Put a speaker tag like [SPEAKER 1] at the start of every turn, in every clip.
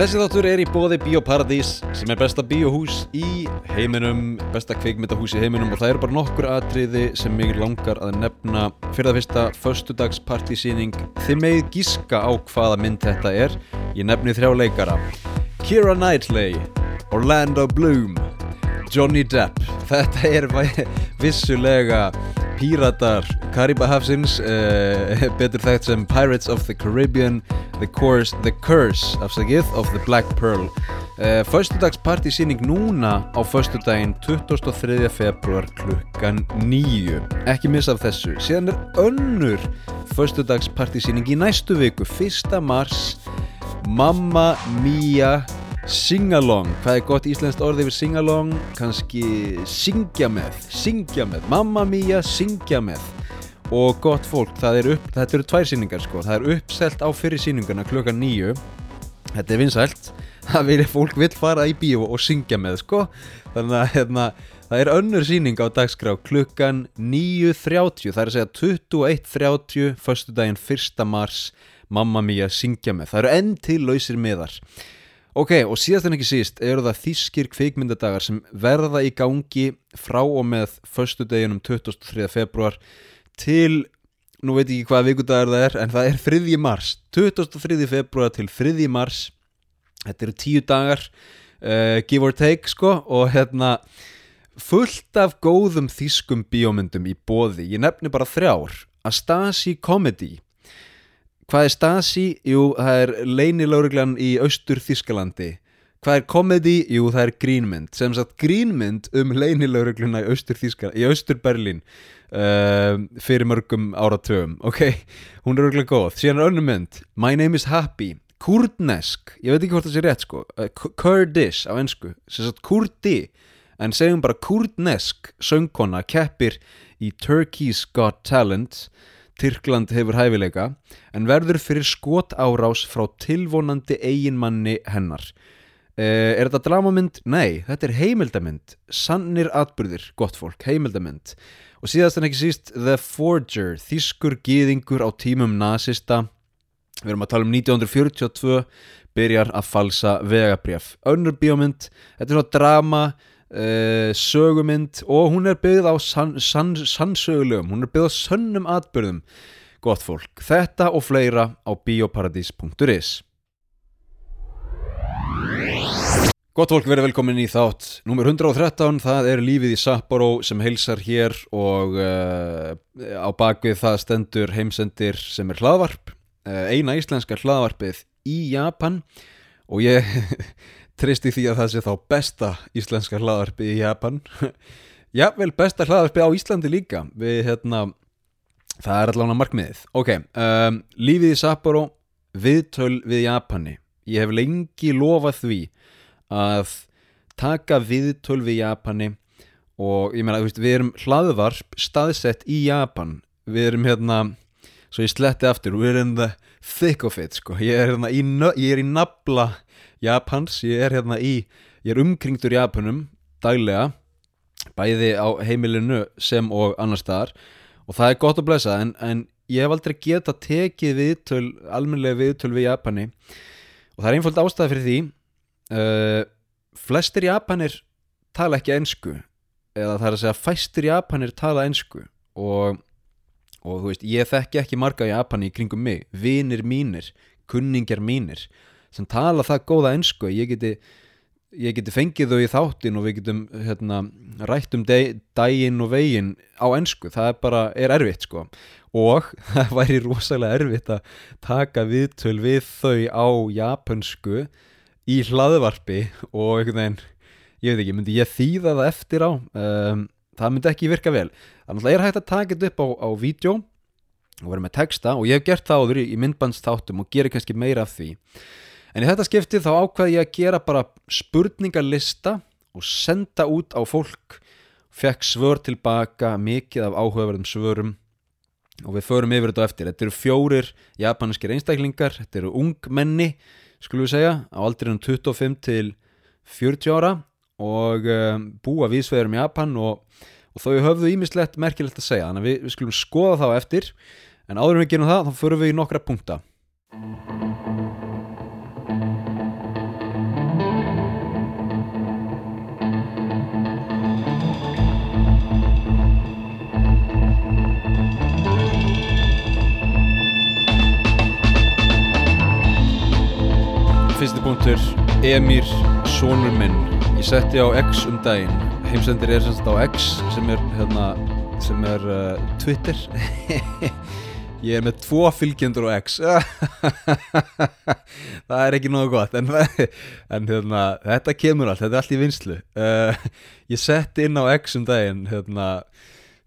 [SPEAKER 1] Þessi þáttur er í bóði Bíóparadís sem er besta bíóhús í heiminum, besta kveikmyndahús í heiminum og það eru bara nokkur atriði sem mig langar að nefna. Fyrir það fyrsta föstudagspartísýning þið megið gíska á hvaða mynd þetta er. Ég nefni þrjá leikara. Keira Knightley, Orlando Bloom Johnny Depp. Þetta er vissulega píratar Karibahafsins uh, betur þekkt sem Pirates of the Caribbean The, course, the Curse afsakið, of the Black Pearl uh, Föstudagspartísýning núna á föstudaginn 23. februar klukkan 9 ekki missa af þessu síðan er önnur föstudagspartísýning í næstu viku 1. mars Mamma Mia Singalong, hvað er gott íslenskt orð yfir singalong? Kanski syngja með, syngja með. Mamma Mia, syngja með. Og gott fólk, er upp, þetta eru tvær sýningar sko. Það er uppselt á fyrir sýningarna klukkan nýju Þetta er vinsælt. Það vil fólk vill fara í bíó og syngja með sko. Þannig að hérna, það er önnur sýning á dagskrá klukkan 9.30 Það er að segja 21.30 Föstudaginn 1. mars. Mamma Mia syngja með. Það eru enn til lausir meðar Ok, og síðast en ekki síst eru það þýskir kvikmyndadagar sem verða í gangi frá og með föstudeginum 23. februar til, nú veit ég ekki hvaða vikudagar það er, en það er 3. mars 23. februar til 3. mars þetta eru tíu dagar uh, give or take sko og hérna fullt af góðum þýskum bíómyndum í bóði, ég nefni bara þrjár Astasi Comedy Hvað er Stasi? Jú, það er leynilögreglan í austur Þískalandi. Hvað er komedi? Jú, það er grínmynd. Sem sagt grínmynd um leynilögregluna í austur Þískalandi, í austur Berlín uh, fyrir mörgum áratöfum. Ok, hún er örgulega góð. Síðan er önnum mynd, My Name is Happy. Kurdnesk, ég veit ekki hvort það sé rétt sko. Uh, Kurdish á ennsku. Sem sagt kurdi, en segjum bara kurdnesk söngkona keppir í Turkey's Got Talent Tyrkland hefur hæfileika en verður fyrir skot árás frá tilvonandi eiginmanni hennar. Eh, er þetta dramamynd? Nei, þetta er heimildamynd. Sannir atbyrðir, gott fólk, heimildamynd. Og síðast en ekki síst The Forger, þýskur gýðingur á tímum nazista. Við erum að tala um 1942, byrjar að falsa vegabrjaf. Önnur bíómynd, þetta er svona drama, uh, sögumynd og hún er byggð á sann, sann, sannsögulegum, hún er byggð á sönnum atbyrðum gott fólk, þetta og fleira á bioparadís.is Gott fólk verið velkomin í þátt Númer 113, það er lífið í Sapporo sem heilsar hér og uh, á bakvið það stendur heimsendir sem er hlaðvarp uh, eina íslenska hlaðvarpið í Japan. Og ég tristi því að það sé þá besta íslenska hlaðarpi í Japan. Já, vel besta hlaðarpi á Íslandi líka. Við hérna það er allavega markmiðið. Ok, um, lífið í Sapporo viðtöl við Japani. Ég hef lengi lofað því að taka viðtöl við Japani og ég meina, við erum hlaðvarp staðsett í Japan. Við erum hérna svo ég sletti aftur, við erum the thick of it sko, ég er hérna í, ég er í nafla Japans, ég er hérna í ég er umkringdur Japanum daglega bæði á heimilinu sem og annar staðar og það er gott að blessa en, en ég hef aldrei geta tekið viðtöl almennilega viðtöl við Japani og það er einföld ástæða fyrir því uh, flestir Japanir tala ekki ensku eða það er að segja fæstir Japanir tala ensku og, og þú veist, ég þekki ekki marga Japani í kringum mig, vinir mínir kunningjar mínir sem tala það góða ensku að ég geti ég geti fengið þau í þáttin og við getum hérna, rætt um daginn og veginn á ensku, það er bara er erfitt sko. Og það væri rosalega erfitt að taka viðtöl við þau á japansku í hlaðvarpi og einhvern veginn, ég veit ekki, myndi ég þýða það eftir á? Um, það myndi ekki virka vel. Þannig að er hægt að taka þetta upp á, á vídeo og vera með texta og ég hef gert það áður í, myndbandsþáttum og gerir kannski meira af því En í þetta skiptið þá ákvaði ég að gera bara spurningalista og senda út á fólk. Fekk svör tilbaka, mikið af áhugaverðum svörum. Og við förum yfir þetta eftir. Þetta eru fjórir japanskir einstaklingar, þetta eru ungmenni skulum við segja, á aldrinum 25 til 40 ára og um, búa vísvegurum Japan og, og þau höfðu ímislegt merkilegt að segja, þannig að við, við skulum skoða þá eftir. En áður en við gerum það, þá förum við í nokkra punkta punktur Emir, sonur minn. Ég setti á X um daginn. Heimsendir er semst á X sem er hérna, sem er uh, Twitter. Ég er með tvo fylgjendur á X. Það er ekki nógu gott en, en hérna, þetta kemur allt, þetta er allt í vinslu uh, ég setti inn á X um daginn hérna,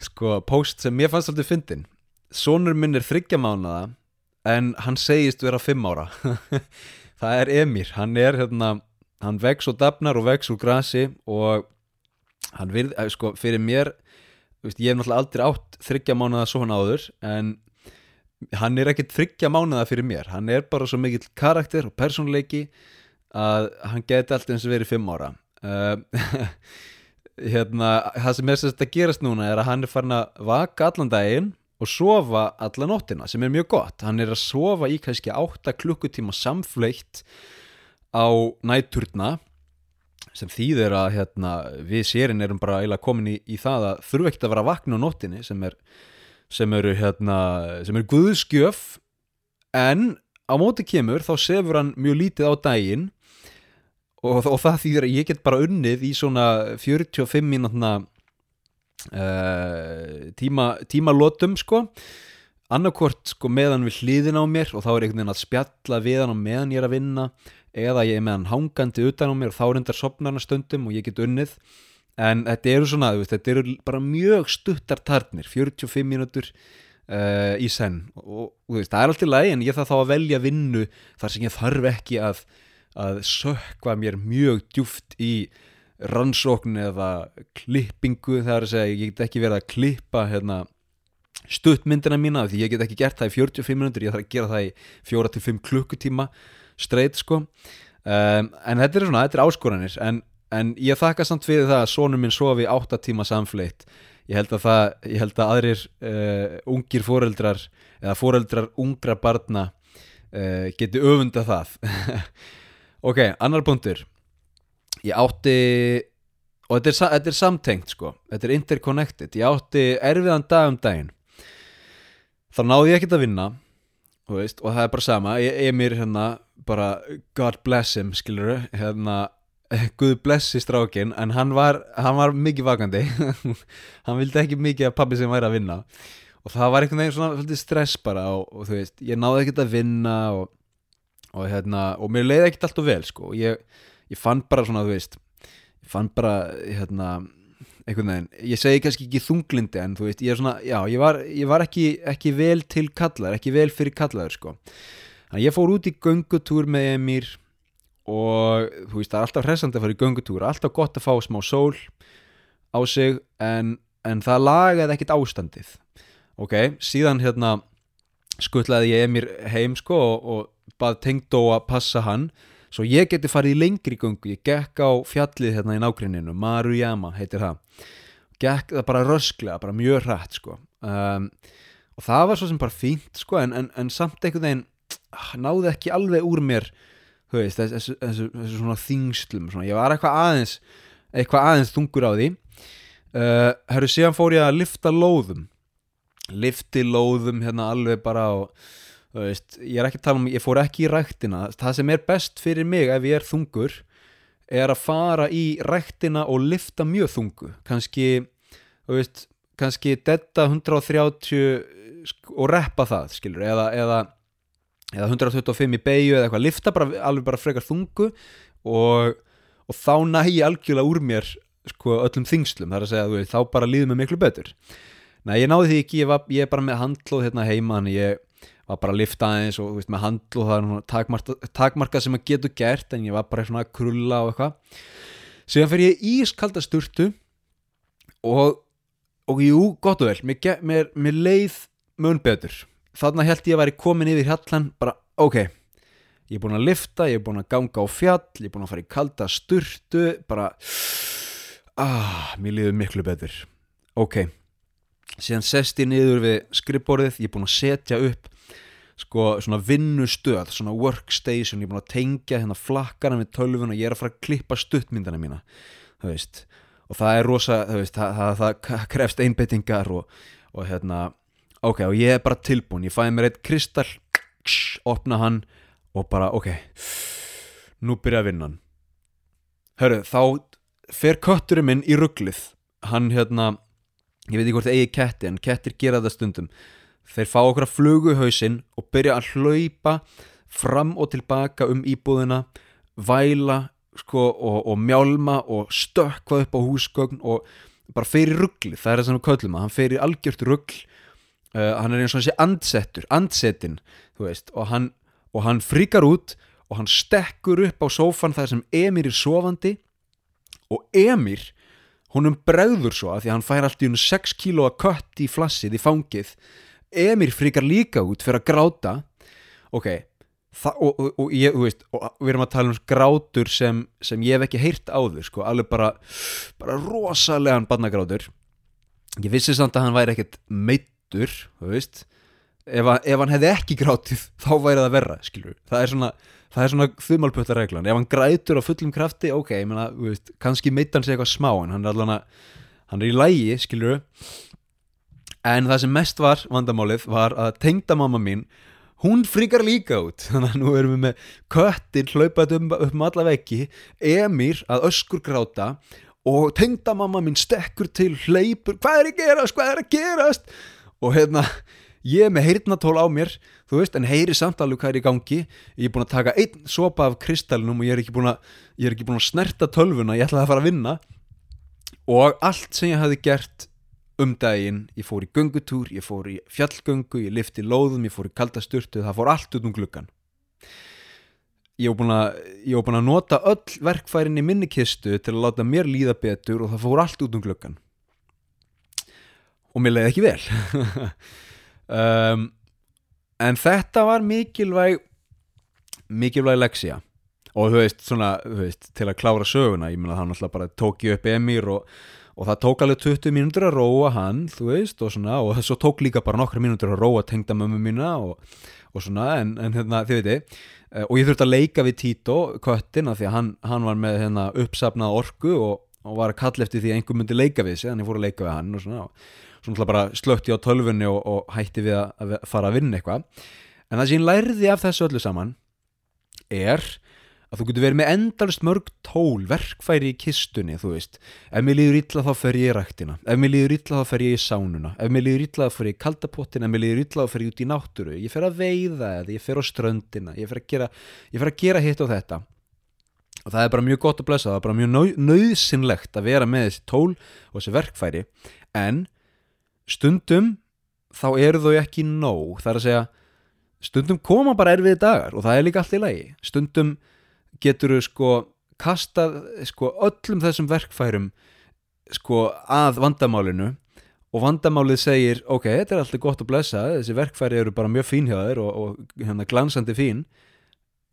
[SPEAKER 1] sko, post sem ég fannst alltaf fyndin sonur minn er þryggjamánaða en hann segist vera fimm ára það er Emir hann er hérna, hann vex og dafnar og vex úr grasi og hann virð, eh, sko, fyrir mér veist, ég hef náttúrulega aldrei átt þryggja mánuða svona áður en hann er ekkert þryggja mánuða fyrir mér. Hann er bara svo mikill karakter og personleiki að hann geti alltaf eins og verið fimm ára. Uh, hérna, það sem er sérst að gerast núna er að hann er farin að vaka allan daginn og sofa alla nóttina sem er mjög gott. Hann er að sofa í kannski 8 klukkutíma samfleytt á nætturna sem þýðir að hérna, við sérinn erum bara eiginlega komin í, í það að þurfu ekkert að vera vakna á nóttinni sem er sem eru hérna, sem eru guðskjöf en á móti kemur þá sefur hann mjög lítið á daginn og, og það þýðir að ég get bara unnið í svona 45 mínútna tíma, tímalótum sko. Annarkort sko meðan við hliðin á mér og þá er einhvern veginn að spjalla við hann á meðan ég er að vinna eða ég er með hann hangandi utan á mér og þá reyndar sopnarna stundum og ég get unnið. En þetta eru svona, þetta eru bara mjög stuttar tarnir 45 mínútur uh, í senn. Og, og veist, það er alltaf lægi en ég þarf þá að velja vinnu þar sem ég þarf ekki að, að sökva mér mjög djúft í rannsókn eða klippingu það er að segja, ég get ekki verið að klippa hérna, stuttmyndina mína því ég get ekki gert það í 45 minútur ég þarf að gera það í 4-5 klukkutíma streit sko. Um, en þetta er svona, þetta er áskoranir en, en ég þakka samt fyrir það að sónum minn sofi 8 tíma samfleitt ég held að það, ég held að aðrir uh, ungir foreldrar eða foreldrar ungra barna uh, geti öfunda það. Ok, annar punktur ég átti og þetta er, þetta er samtengt sko. Þetta er interconnected, ég átti erfiðan dag um daginn. Þá náði ég ekkert að vinna veist, og það er bara sama, ég er mér hérna bara God bless him skiluru, hérna Guð blessi strákin, en hann var hann var mikið vakandi. Hann vildi ekki mikið að pabbi sem væri að vinna. Og það var einhvern veginn svona stress bara og, og þú veist, ég náði ekkert að vinna og, og hérna og mér leiði ekkert allt og vel sko, ég ég fann bara svona, þú veist ég fann bara, hérna einhvern veginn, ég segi kannski ekki þunglindi en þú veist, ég er svona, já, ég var, ég var ekki, ekki vel til kallar, ekki vel fyrir kallaður, sko. Þannig að ég fór út í göngutúr með mér og þú veist, það er alltaf hressandi að fara í göngutúr, alltaf gott að fá smá sól á sig en, en það lagaði ekkit ástandið. Ok, síðan hérna skuttlaði ég mér heim sko og, og bað tengdó að passa hann svo ég geti farið í lengri gungu ég gekk á fjallið hérna í nákvæminu Maruyama heitir það. Gekk það bara rösklega, bara mjög hrætt sko. Um, og það var svo sem bara fínt sko en, en, en samt einhvern veginn ah, náði ekki alveg úr mér veist, þessu, þessu, þessu svona þingslum svona. ég var eitthvað aðeins eitthvað aðeins þungur á því. Uh, herru síðan fór ég að lifta lóðum. Lifti lóðum hérna alveg bara á Veist, ég er ekki að tala um, ég fór ekki í ræktina. Það sem er best fyrir mig ef ég er þungur er að fara í ræktina og lifta mjög þungu. Kannski veist, kannski detta 130 og reppa það skilur, eða, eða, eða 125 í beigju eða eitthvað, lifta bara, alveg bara frekar þungu og, og þá næ ég algjörlega úr mér sko, öllum þingslum, það er að segja veist, þá bara líður mér miklu betur. Nei, ég náði því ekki, ég, var, ég er bara með handlóð hérna heima, en ég var bara að lifta aðeins og veist, með handl og það er takmarka, takmarka sem að getur gert en ég var bara svona að krulla og eitthvað. Síðan fer ég í ískalda sturtu og og jú, gott og vel, mér, mér, mér leið mun betur. Þarna held ég að væri komin yfir hjallan bara ok, ég er búin að lifta ég er búin að ganga á fjall, ég er búin að fara í kalda sturtu bara ah, mér liður miklu betur. Ok síðan sest ég niður við skrippborðið ég er búin að setja upp sko svona vinnustöð, svona workstation ég er búin að tengja hérna flakkana með tölvun og ég er að fara að klippa stuttmyndana mína það veist. Og það er rosa, það veist, það, það, það krefst einbeitingar og, og hérna ok, og ég er bara tilbúin ég fæði mér eitt kristall opna hann og bara, ok nú byrja vinnan. Hörru, þá fer kötturinn minn í rugglið. Hann hérna ég veit ekki hvort það eigi ketti en kettir gera það stundum þeir fá okkur að flugu hausinn og byrja að hlaupa fram og tilbaka um íbúðina væla sko, og, og mjálma og stökkva upp á húsgögn og bara í ruggli, það er það sem við köllum að hann í algjört ruggl uh, hann er eins og þessi andsettur, andsetin veist, og hann, og hann fríkar út og hann stekkur upp á sófan þar sem Emir er sofandi. Og Emir honum bregður svo að því að hann fær allt í hún 6 kílóa kött í flassið í fangið Emir fríkar líka út fyrir að gráta. Ok, Þa, og, og, og, ég, veist, og við erum að tala um grátur sem, sem ég hef ekki heyrt áður sko, alveg bara, bara rosalegan barnagrátur. Ég vissi samt að hann væri ekkert meittur ef, ef hann hefði ekki grátið þá væri það verra skilur. það er svona, svona þumalpötta reglan ef hann grætur á fullum krafti ok, ég menna, kannski meittan sé eitthvað smá en hann er alveg hann er í lægi skilur en það sem mest var vandamálið var að tengdamamma mín hún fríkar líka út. Þannig að nú erum við með köttin hlaupað um, um alla veggi Emir að öskur gráta og tengdamamma minn stekkur til hlaupur, hvað er að gerast, hvað er að gerast? Og hérna ég með heyrnatól á mér, þú veist en heyri samtalið hvað er í gangi. Ég er búin að taka einn sopa af kristallinum og ég er ekki búin að, ekki búin að snerta tölvuna ég ætlaði að fara að vinna. Og allt sem ég hafi gert um daginn, ég fór í göngutúr, ég fór í fjallgöngu, ég lifti lóðum, ég fór í kaldasturtu, það fór allt út um gluggan. Ég hef búin að nota öll verkfærin í minni kistu til að láta mér líða betur og það fór allt út um gluggan. Og mér leiði ekki vel. um, en þetta var mikilvæg, mikilvæg leksja. Og þú veist, svona, þú veist, til að klára söguna, ég menna það náttúrulega bara tók ég upp Emir og og það tók alveg 20 mínútur að róa hann þú veist og svona og svo tók líka bara nokkru mínútur að róa tengdamömmu mína og, og svona en, en hérna þið veitir eh, og ég þurfti að leika við Tito köttin af því að hann, hann var með hérna, uppsapnað orku og, og var að kalla eftir því að einhver myndi leika við sig þannig að ég fór að leika við hann og svona og svona bara slökti á tölfunni og, og hætti við að, að fara að vinna eitthvað. En það sem ég lærði af þessu öllu saman er að þú getur verið með endalist mörg tól verkfæri í kistunni, þú veist. Ef mér líður illa þá fer ég í ræktina. Ef mér líður illa þá fer ég í sánuna. Ef mér líður illa þá fer ég í kaldapottin ef mér líður illa þá fer ég út í náttúru. Ég fer að veiða eða ég fer á ströndina. Ég fer að gera, gera hitt og þetta. Og það er bara mjög gott að blessa. Það er bara mjög nöðsynlegt að vera með þessi tól og þessi verkfæri. En stundum þá eru þau ekki nóg. Það er að segja stundum koma bara erfiði dagar og það er líka allt í lagi. Stundum getur þú sko kastað sko öllum þessum verkfærum sko að vandamálinu og vandamálið segir ok, þetta er alltaf gott að blessa þessi verkfæri eru bara mjög fín hjá þér og, og hérna glansandi fín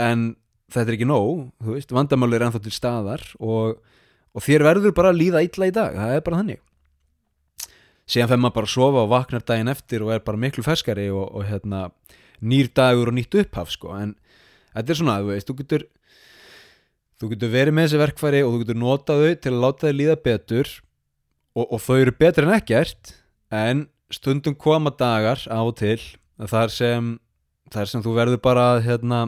[SPEAKER 1] en þetta er ekki nóg þú veist, vandamálið er ennþá til staðar og, og þér verður bara að líða illa í dag, það er bara þannig. Síðan fyrir maður bara að sofa og vaknar daginn eftir og er bara miklu ferskari og, og hérna nýr dagur og nýtt upphaf sko, en þetta er svona, þú veist, þú getur þú getur verið með þessi verkfæri og þú getur notað þau til að láta þau líða betur og, og þau eru betur en ekkert en stundum koma dagar á og til þar sem, þar sem þú verður bara hérna,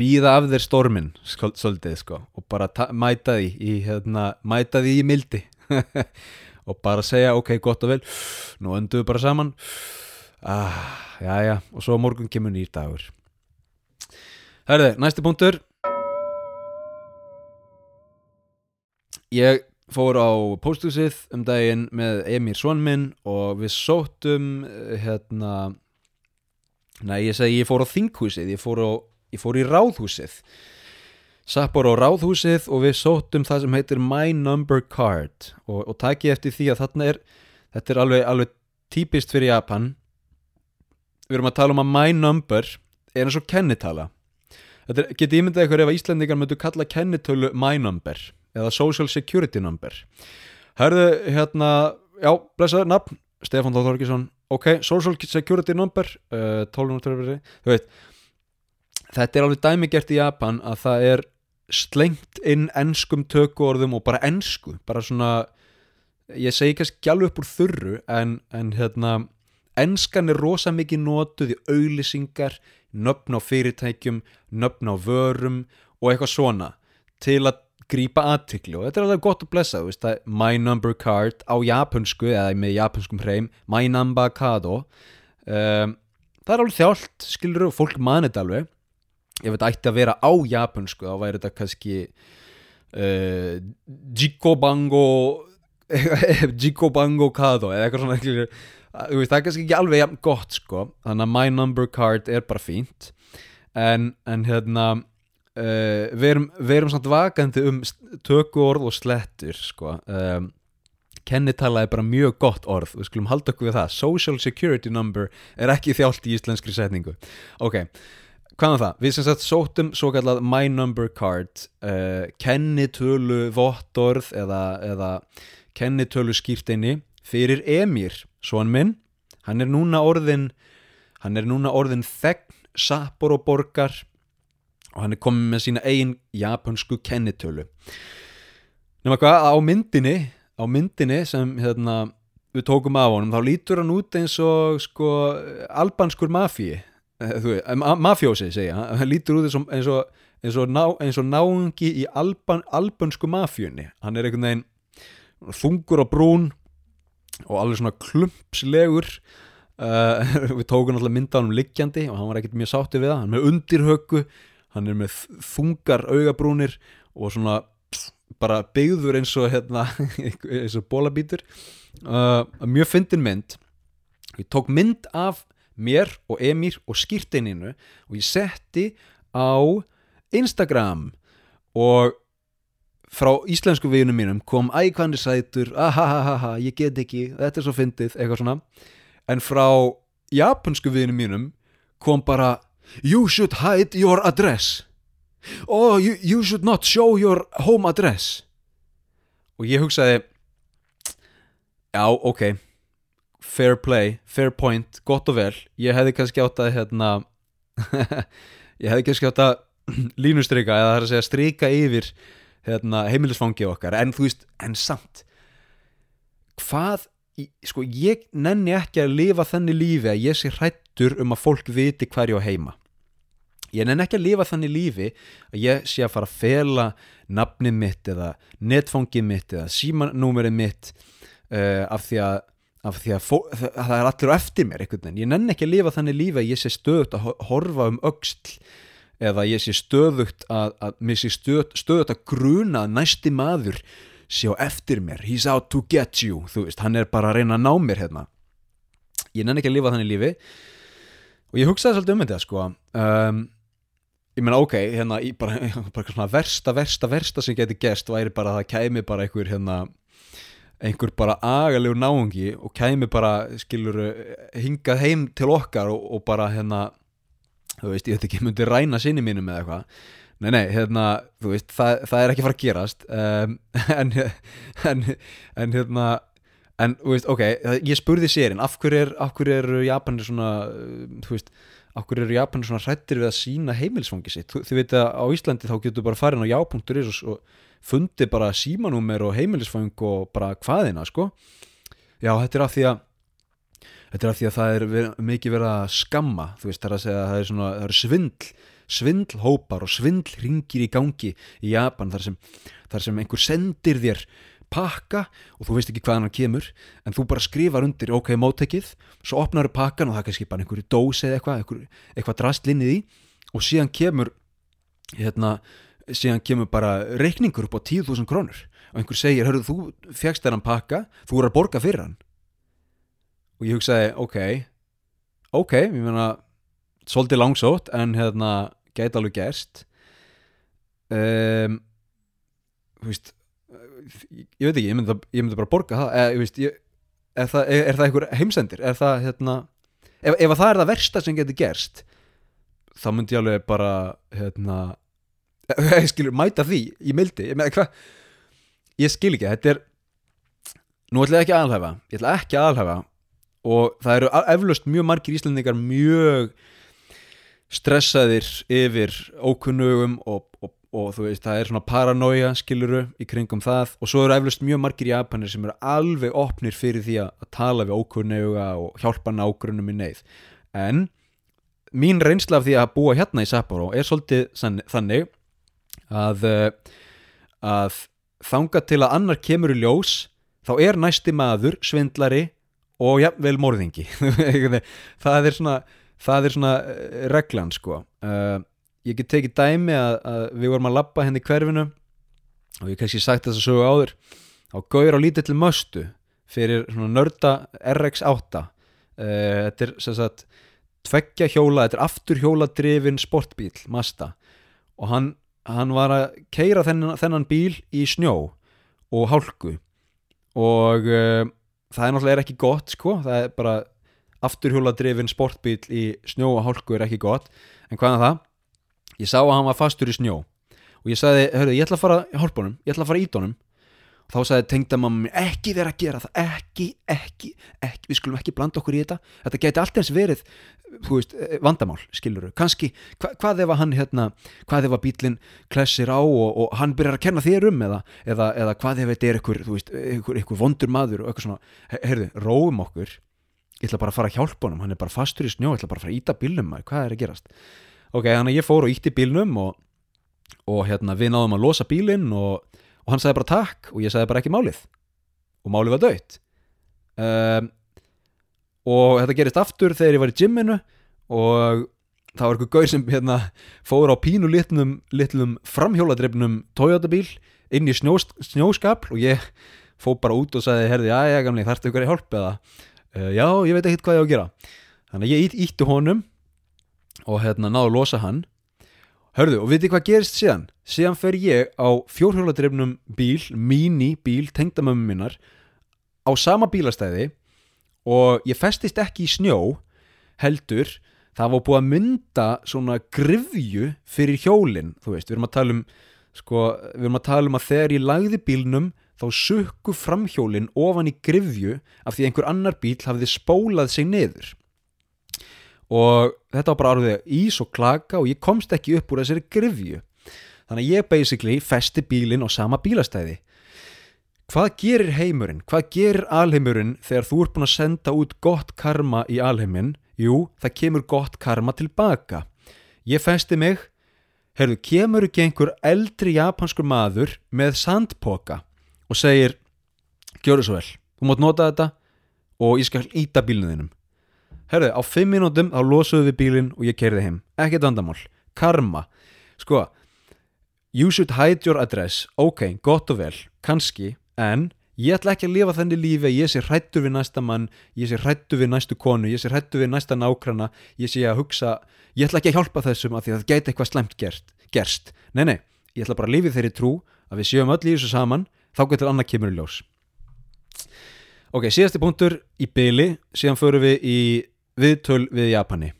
[SPEAKER 1] býða af þér stormin svolítið sko og bara mæta því í, hérna, mæta því í mildi. Og bara segja ok, gott og vel nú önduðu bara saman. Ah, já já og svo morgun kemur nýr dagur. Herði, næsti punktur Ég fór á pósthúsið um daginn með Emir Svanminn og við sóttum eh, hérna Nei, ég segi ég fór á þinghúsið, ég fór, á, ég fór í ráðhúsið. Sappor á ráðhúsið og við sóttum það sem heitir My Number Card og, og takk ég eftir því að þarna er þetta er alveg, alveg típist fyrir Japan. Við erum að tala um að My Number er eins og kennitala Þetta getur ímyndað eitthvað ef að Íslandingar möttu kalla kennitölu My Number eða Social Security Number. Hörðu, hérna, já, blessaður, nafn Stefán Þóð Þorkísson ok, Social Security Number uh, 12. þú veit þetta er alveg dæmigert í Japan að það er slengt inn ennskum tökuorðum og bara ennsku bara svona, ég segi kannski alveg upp úr þurru en, en hérna, ennskan er rosa mikið nótuð í auðlisingar nöfn á fyrirtækjum, nöfn á vörum og eitthvað svona. Til að grípa aðtikli og þetta er alveg gott að blessa veist, er my number card á japansku eða með japanskum hreim my number kado um, það er alveg þjált skilur og fólk mani þetta alveg. Ef þetta ætti að vera á japansku þá væri þetta kannski uh, jikobango jikobango kado eða eitthvað svona skilur veist, það er kannski ekki alveg jafn gott sko. Þannig að my number card er bara fínt. En, en hérna uh, við, erum, við erum samt vakandi um töku orð og slettur sko. Um, kennitala er bara mjög gott orð. Við skulum halda okkur við það. Social security number er ekki þjált í íslenskri setningu. Ok, hvað er það? við sem sagt sótum svo kallað my number card. Uh, kennitölu vottorð eða, eða kennitölu skýrteini fyrir Emir, svon minn. Hann er núna orðin hann er núna orðin þegn Sapporo borgar og hann er komið með sína eigin japansku kennitölu. Nema hvað, á myndinni á myndinni sem hérna, við tókum af honum, þá lítur hann út eins og sko albanskur mafíi mafjósi segja, hann lítur út eins og eins og, ná, eins og náungi í alban, albansku mafjunni hann er einhvern veginn þungur og brún og alveg svona klumpslegur. Uh, við tókum alltaf mynda á hann liggjandi og hann var ekkert mjög sátti við það. Hann með undirhöggu, hann er með þungar augabrúnir og svona pff, bara byggður eins og hérna, eins og bólabítur uh, mjög fyndin mynd. Ég tók mynd af mér og Emir og skýrteininu og ég setti á Instagram og frá íslensku viðunum mínum kom ækvæmni sætur ahahaha, ég get ekki, þetta er svo fyndið eitthvað svona, en frá japansku viðunum mínum kom bara you should hide your address. Oh, you, you should not show your home address. Og ég hugsaði já, ok fair play, fair point, gott og vel. Ég hefði kannski átt að hérna ég hefði kannski átt að línustrika eða það er að segja strika yfir hérna, heimilisfangi okkar. En þú veist, en samt hvað sko ég nenni ekki að lifa þannig lífi að ég sé hrættur um að fólk viti hver ég á heima. Ég nenni ekki að lifa þannig lífi að ég sé að fara að fela nafnið mitt eða netfangið mitt eða símanúmerið mitt uh, af því að af því að, fó, að það er allir á eftir mér einhvern veginn, ég nenni ekki að lifa þannig lífi að ég sé stöðut að horfa um auksl eða ég sé stöðugt að, að mér sé stöð, stöðugt að gruna að næsti maður sé á eftir mér. He's out to get you, þú veist, hann er bara að reyna að ná mér hérna. Ég nenni ekki að lifa þannig lífi og ég hugsaði svolítið um þetta sko um, ég meina ok, hérna bara, bara svona versta, versta, versta sem geti gerst væri bara að það kæmi bara einhver hérna einhver bara agalegur náungi og kæmi bara, skilur hingað heim til okkar og, og bara hérna þú veist, ég veit ekki, myndi ræna sinni mínum eða eitthvað. Nei, nei, hérna, þú veist, það, það er ekki fara að gerast um, en, en, en hérna en, þú veist, ok, ég spurði sérinn af hverju er, af hverju eru Japanir svona, þú veist af hverju eru Japanir svona hrættir við að sína heimilsfangi sitt, þú, þú veit að á Íslandi þá getur bara farin á já.is og, og fundi bara símanúmer og heimilisfang og bara hvaðina, sko. Já, þetta er af því að þetta er af því að það er mikið verið að skamma þú veist það er að segja að það er, svona, það er svindl svindlhópar og svindlringir í gangi í Japan þar sem, þar sem einhver sendir þér pakka og þú veist ekki hvaðan hann kemur en þú bara skrifar undir ok móttekið svo opnar þau pakkan og það er kannski bara einhverju dós eða eitthvað, eitthvað, eitthvað drastlinnið í og síðan kemur hérna, síðan kemur bara reikningur upp á 10.000 krónur og einhver segir, hörru þú fegst þennan pakka þú er að borga fyrir hann. Og ég hugsaði, ok ok, ég meina svolítið langsótt en hérna gæti alveg gerst. Um, þú veist ég veit ekki, ég myndi, ég myndi bara borga það eða, ég veist, ég, er, það, er, er það einhver heimsendir, er það hérna ef, ef það er það versta sem getur gerst þá myndi ég alveg bara hérna ég skilur, mæta því, ég mildi. Ég, með, ég skil ekki, þetta er nú ætla ég ekki aðalhæfa ég ætla ekki aðalhæfa og það eru eflaust mjög margir íslendingar mjög stressaðir yfir ókunnugum og, og, og þú veist það er svona paranoia skiluru í kringum það. Og svo eru eflaust mjög margir japanir sem eru alveg opnir fyrir því að tala við ókunnuga og hjálpa nágrunum í neyð. En mín reynsla af því að búa hérna í Sapporo er svolítið þannig að, uh, að þanga til að annar kemur í ljós þá er næsti maður svindlari og jafnvel morðingi. Það er svona það er svona uh, reglan sko. Uh, ég get tekið dæmi að, að við vorum að lappa henni hérna í hverfinu og ég kannski sagt þess að sögu áður. Á gauður á lítill möstu fyrir nörda RX8 uh, þetta er sem sagt tveggja hjóla, þetta er aftur hjóladrifin sportbíl, Mazda og hann, hann var að keira þennan, þennan bíl í snjó og hálku. Og uh, það er náttúrulega ekki gott sko, það er bara afturhjóladrifin sportbíl í snjó og hálku er ekki gott, en hvaðan það? Ég sá að hann var fastur í snjó. Og ég sagði, hörru, ég ætla að fara í hálpunum, ég ætla að fara í dónum og þá sagði tengdamammi ekki vera að gera það, ekki, ekki, ekki. Við skulum ekki blanda okkur í þetta. Þetta geti alltaf verið veist, eh, vandamál, skiluru, kannski hva, hvað ef að hann, hérna, hvað ef að bílinn klessir á og, og hann byrjar að kenna þér um eða, eða, eða hvað ef þetta er ykkur, þú veist, ykkur, ykkur vondur maður og eitthvað svona, heyrðu, róum okkur. Ég ætla bara að fara að hjálpa honum, hann er bara fastur í snjó, ég ætla bara að fara að íta bílnum maður, hvað er að gerast ok, þannig að ég fór og ítti bílnum og, og hérna, við náðum að losa bílinn og og hann sagði bara takk og ég sagði bara ekki málið. Og málið var dött um, og þetta gerist aftur þegar ég var í gymminu og það var eitthvað gauð sem hérna, fóður á pínu litlum, litlum framhjóladreifnum Toyota bíl inn í snjós, snjóskapl og ég fóð bara út og sagði herði, já, já, gamli, þarftu ykkur í hjálp eða? Uh, já, ég veit ekki hvað ég á að gera. Þannig að ég ítti honum og hérna náðu að losa hann. Hörðu, og veitir hvað gerist síðan? Síðan fer ég á fjórhjóladrefnum bíl, mini bíl, tengdamömmu minnar á sama bílastæði og ég festist ekki í snjó heldur, það var búið að mynda svona grifju fyrir hjólinn, þú veist, við erum að tala um sko, við erum að tala um að þegar ég lagði bílnum þá sukku framhjólinn ofan í grifju af því einhver annar bíl hafði spólað sig niður og þetta var bara alveg ís og klaka og ég komst ekki upp úr þessari grifju þannig að ég basically festi bílinn á sama bílastæði. Hvað gerir heimurinn, hvað gerir alheimurinn þegar þú ert búin að senda út gott karma í alheiminn? Jú, það kemur gott karma tilbaka. Ég festi mig. Heyrðu, kemur ekki einhver eldri japanskur maður með sandpoka og segir gjöru svo vel, þú mátt nota þetta og ég skal íta bílnuðinum herðu, á 5 minútum þá losuðu við bílinn og ég kerði heim. Ekkert vandamál, karma. Sko, you should hide your address. Ok, gott og vel, kannski en ég ætla ekki að lifa þenni lífi að ég sé hrættu við næsta mann ég sé hrættu við næstu konu, ég sé hrættu við næsta nákrana ég sé að hugsa, ég ætla ekki að hjálpa þessum að því að það gæti eitthvað slemt gerst, gerst. nei, nei, ég ætla bara að lifi þeirri trú að við séum öll í þessu saman þá getur annað kemur í ljós. Ok, síðasti punktur í byli síðan förum við í viðtöl við Japani.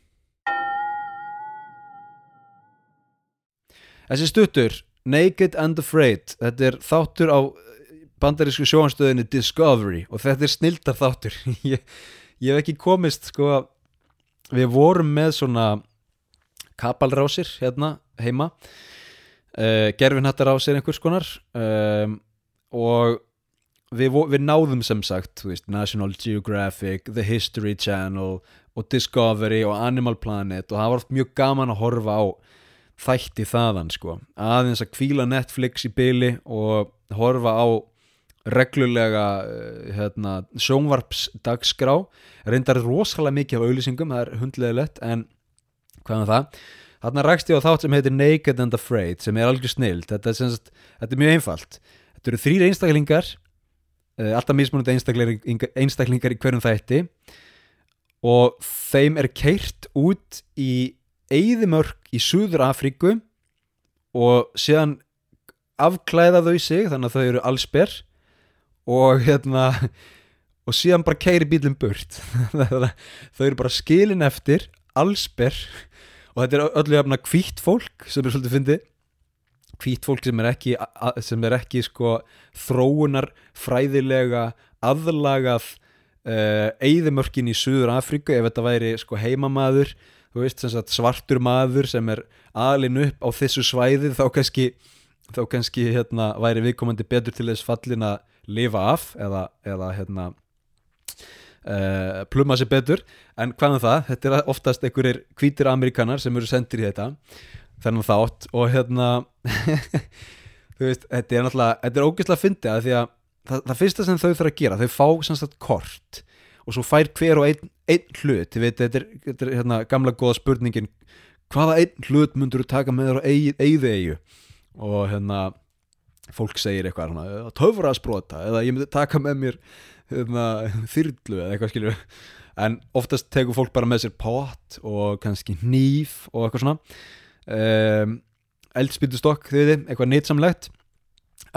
[SPEAKER 1] Þessi stuttur Naked and Afraid þetta er þáttur á bandarísku sjóanstöðinni Discovery og þetta er snildar þáttur. Ég, ég hef ekki komist sko við vorum með svona kapalrásir hérna heima. Uh, gerfinhattarásir einhvers konar um, og við, við náðum sem sagt veist, National Geographic, The History Channel og Discovery og Animal Planet og það var oft mjög gaman að horfa á þætti þaðan sko. Aðeins að kvíla Netflix í byli og horfa á reglulega eh, hérna, sjónvarpsdagsgrá reyndar rosalega mikið af auðlýsingum það er hundlega lett en hvað er það? Þarna rækst ég á þátt sem heitir Naked and Afraid sem er algjör snild. Þetta er, sagt, þetta er mjög einfalt. Þetta eru þrýr einstaklingar eh, alltaf mismunandi einstaklingar, einstaklingar í hverjum þætti og þeim er keirt út í Eidimörk í Súður Afríku og síðan afklæða þau sig þannig að þau eru allsperr og hérna og síðan bara keiri bílum burt. Þau eru bara skilin eftir allsperr og þetta er öllu jafna kvítt fólk sem er svolítið fyndið. Kvítt fólk sem er ekki, sem er ekki sko, þróunar fræðilega aðlagað eigðimörkin í Suður Afríku ef þetta væri sko, heimamaður veist, sagt, svartur maður sem er alin upp á þessu svæði þá kannski, þá kannski hérna, væri viðkomandi betur til þess fallin að lifa af eða, eða hérna, uh, pluma sér betur. En hvaðan um það, þetta er oftast einhverjir hvítir amerikanar sem eru sendir í þetta þennan þátt. Og hérna þú veist, þetta er náttúrulega þetta er ógeðslega að fyndi að því að það, það fyrsta sem þau þurfa að gera, þau fá samstætt kort og svo fær hver og einn, einn hlut, þið veit, þetta er, þetta er hérna, gamla góða spurningin hvaða einn hlut myndur þú taka með þér á eigðu eigu og hérna fólk segir eitthvað hérna, töfra að sprota eða ég myndi taka með mér hérna, þyrlu eða eitthvað skilju en oftast tegur fólk bara með sér pot og kannski nýf og eitthvað svona. Um, eldspýtustokk, þið eitthvað nýtsamlegt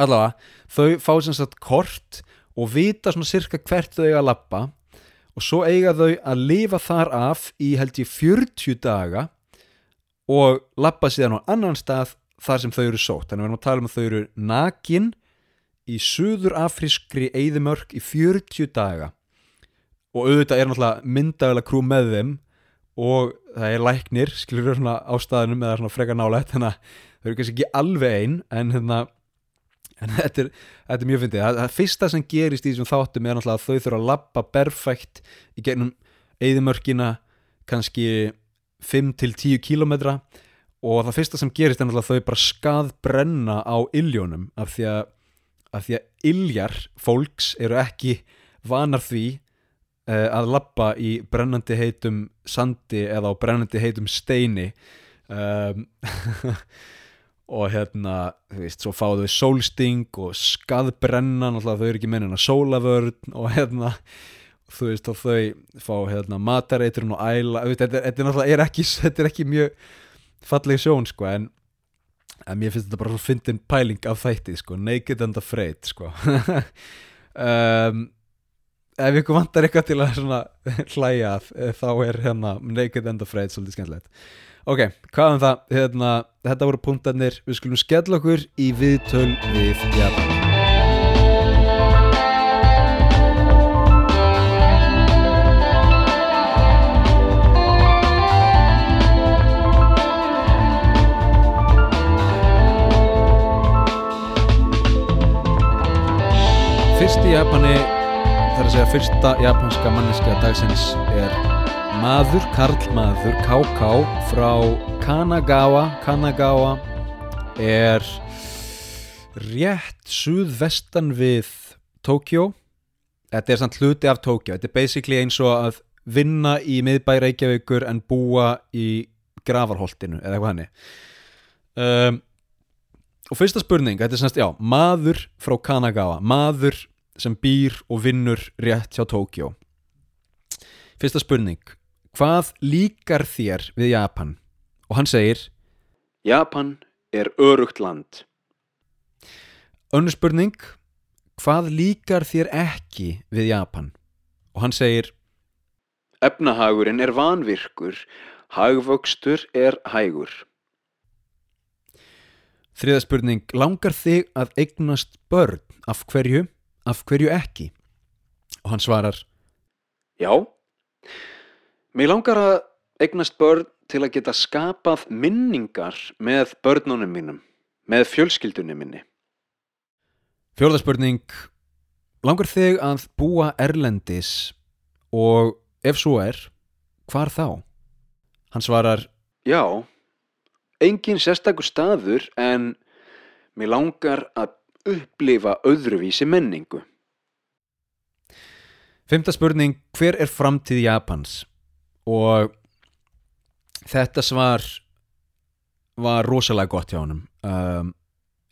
[SPEAKER 1] allavega, þau fá sem sagt kort og vita svona cirka hvert þau eiga að lappa og svo eiga þau að lifa þar af í held ég 40 daga og lappa síðan á annan stað þar sem þau eru sótt. Þannig að við erum að tala um að þau eru nakin í suður afrískri eðimörk í 40 daga. Og auðvitað er náttúrulega myndaðilega krú með þeim og það er læknir skilur þau svona á staðinum eða svona frekar nálægt þannig að þau eru kannski ekki alveg einn en hérna en þetta er, þetta er mjög fyndið. Það, það fyrsta sem gerist í þessum þáttum er náttúrulega að þau þurfa að lappa berfækt í gegnum eðimörkina kannski 5-10 kílometra og það fyrsta sem gerist er náttúrulega að þau bara skaðbrenna á illjónum af því að, af því að illjar fólks eru ekki vanar því uh, að lappa í brennandi heitum sandi eða á brennandi heitum steini. Um, og hérna, þú veist, svo fáðu þau sólsting og skaðbrenna náttúrulega þau eru ekki mennin að sólavörn og hérna, þú veist, og þau fá hérna matareiturinn og æla, þetta, er náttúrulega ekki, ekki mjög falleg sjón sko en, en mér finnst þetta bara svo fyndin pæling af þætti sko, naked and afraid sko. Um, ef ykkur vantar eitthvað til að svona hlæja þá er hérna naked and afraid svolítið skemmtilegt ok, hvað um það, hérna, þetta voru punktarnir, við skulum skella okkur í viðtöl við Japan. Fyrst í Japani, þar að segja fyrsta japanska manneska dagsins er maður, karlmaður, KK frá Kanagawa. Kanagawa er rétt suðvestan við Tókjó. Þetta er samt hluti af Tókjó. Þetta er basically eins og að vinna í miðbæ Reykjavíkur en búa í gravarholtinu eða eitthvað hannig. Um, og fyrsta spurning, þetta er semst, já, maður frá Kanagawa, maður sem býr og vinnur rétt hjá Tókjó fyrsta spurning hvað líkar þér við Japan? og hann segir Japan er örugt land önnur spurning hvað líkar þér ekki við Japan? og hann segir efnahagurinn er vanvirkur hagvöxtur er hægur Þriða spurning, langar þig að eignast börn? Af hverju? Af hverju ekki? Og hann svarar, já, mér langar að eignast börn til að geta skapað minningar með börnunum mínum, með fjölskyldunum minni. Fjórða spurning, langar þig að búa erlendis og ef svo er, hvar þá? Hann svarar, já, engin sérstakur staður en mér langar að upplifa öðruvísi menningu. Fymta spurning, hver er framtíð Japans? Og þetta svar var rosalega gott hjá honum. Um,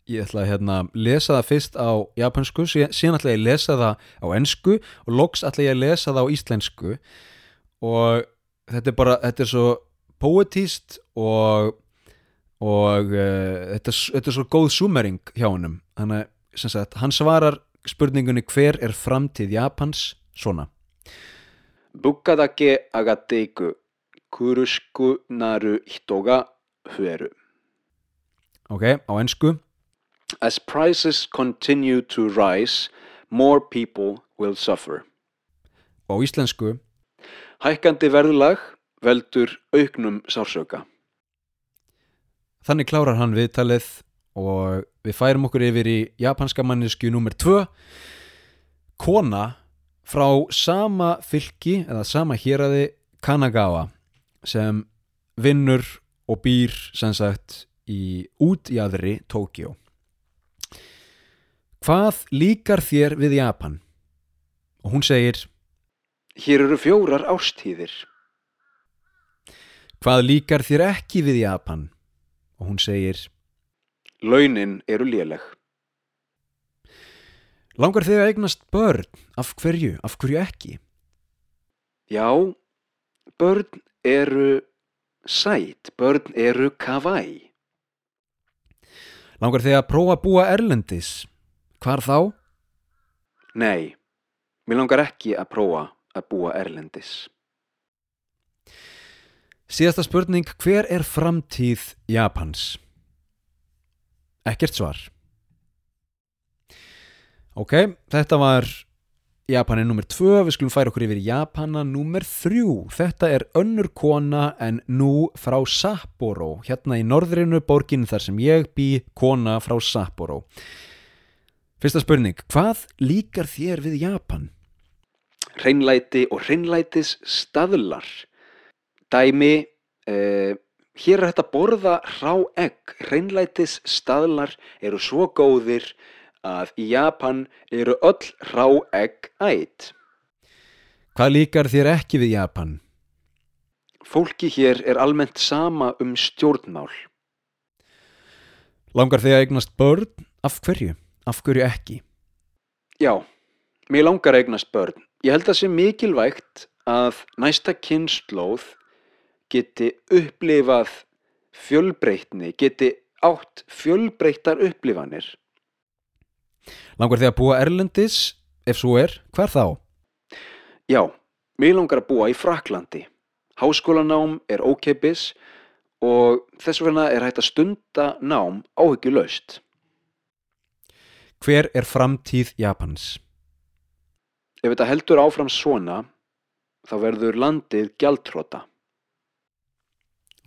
[SPEAKER 1] ég ætla að hérna, lesa það fyrst á japansku, síðan ætla ég að lesa það á ennsku og loks ætla ég að lesa það á íslensku. Og þetta er bara, þetta er svo poetíst og og uh, þetta, þetta er svo góð summering hjá að hann svarar spurningunni hver er framtíð Japans? Svona Bukkadake agateiku kurusku naru hitoga hueru Ok, á ennsku As prices continue to rise more people will suffer. Á íslensku. Hækkandi verðlag veldur auknum sársöka Þannig klárar hann viðtalið og við færum okkur yfir í japanska mannesku nr. 2 Kona frá sama fylki eða sama hýraði Kanagawa sem vinnur
[SPEAKER 2] og býr sem sagt í út í aðri Tókjó. Hvað líkar þér við Japan? Og hún segir
[SPEAKER 1] Hér eru fjórar ástíðir.
[SPEAKER 2] Hvað líkar þér ekki við Japan? Og hún segir
[SPEAKER 1] Launin eru léleg.
[SPEAKER 2] Langar þig að eignast börn? Af hverju? Af hverju ekki?
[SPEAKER 1] Já, börn eru sæt, börn eru kavæ.
[SPEAKER 2] Langar þig að prófa að búa erlendis? Hvar þá?
[SPEAKER 1] Nei, mér langar ekki að prófa að búa erlendis.
[SPEAKER 2] Síðasta spurning, hver er framtíð Japans? Ekkert svar. Ok, þetta var Japanin nummer 2, við skulum færa okkur yfir Japana nummer 3. Þetta er önnur kona en nú frá Sapporo, hérna í norðrinu borgin þar sem ég bý kona frá Sapporo. Fyrsta spurning, hvað líkar þér við Japan?
[SPEAKER 1] Hreinlæti og hreinlætis staðlar. Dæmi, eh, hér er þetta borða rá egg. Hreinlætis staðlar eru svo góðir að í Japan eru öll rá egg ætt.
[SPEAKER 2] Hvað líkar þér ekki við Japan?
[SPEAKER 1] Fólki hér er almennt sama um stjórnmál.
[SPEAKER 2] Langar þig að eignast börn? Af hverju? Af hverju ekki?
[SPEAKER 1] Já, mér langar að eignast börn. Ég held að sé mikilvægt að næsta kynnslóð geti upplifað fjölbreytni, geti átt fjölbreyttar upplifanir.
[SPEAKER 2] Langar þig að búa erlendis? Ef svo er, hver þá?
[SPEAKER 1] Já, mér langar að búa í Fraklandi. Háskólanám er ókeipis og þess vegna er hægt að stunda nám áhyggjulaust.
[SPEAKER 2] Hver er framtíð Japans?
[SPEAKER 1] Ef þetta heldur áfram svona, þá verður landið gjaldtróta.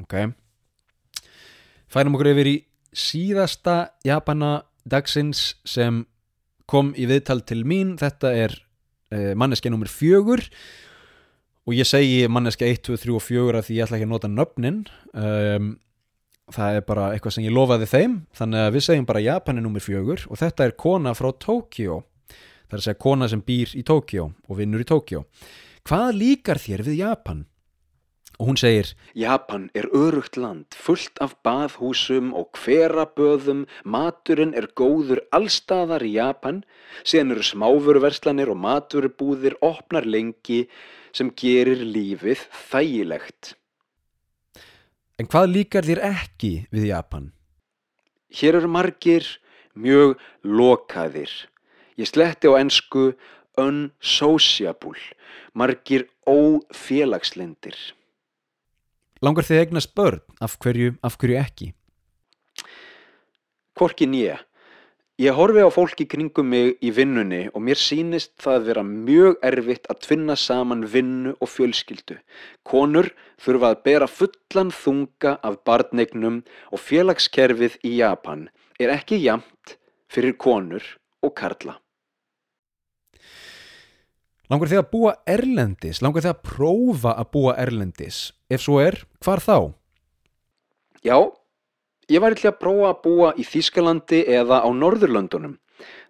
[SPEAKER 2] Ok. Færum okkur yfir í síðasta Japana dagsins sem kom í viðtal til mín. Þetta er uh, manneskja nummer fjögur og ég segi manneskja 1, 2, 3 og 4 að því ég ætla ekki að nota nöfnin. Um, það er bara eitthvað sem ég lofaði þeim þannig að við segjum bara Japan er nummer fjögur og þetta er kona frá Tókjó. Það er að segja kona sem býr í Tókjó og vinnur í Tókjó. Hvað líkar þér við Japan? Og hún segir
[SPEAKER 1] Japan er örugt land, fullt af baðhúsum og hveraböðum, maturinn er góður allstaðar í Japan, síðan eru smáfurverslanir og maturubúðir opnar lengi sem gerir lífið þægilegt.
[SPEAKER 2] En hvað líkar þér ekki við Japan?
[SPEAKER 1] Hér eru margir mjög lokaðir. Ég sletti á ensku unsociable, margir ófélagslindir.
[SPEAKER 2] Langar þið eignast börn? Af hverju, af hverju ekki?
[SPEAKER 1] Hvorki nýja. Ég horfi á fólki kringum mig í vinnunni og mér sýnist það vera mjög erfitt að tvinna saman vinnu og fjölskyldu. Konur þurfa að bera fullan þunga af barnegnum og félagskerfið í Japan er ekki jamt fyrir konur og karla.
[SPEAKER 2] Langar þið að búa erlendis? Langar þið að prófa að búa erlendis? Ef svo er, hvar þá?
[SPEAKER 1] Já, ég væri til að prófa að búa í Þýskalandi eða á Norðurlöndunum.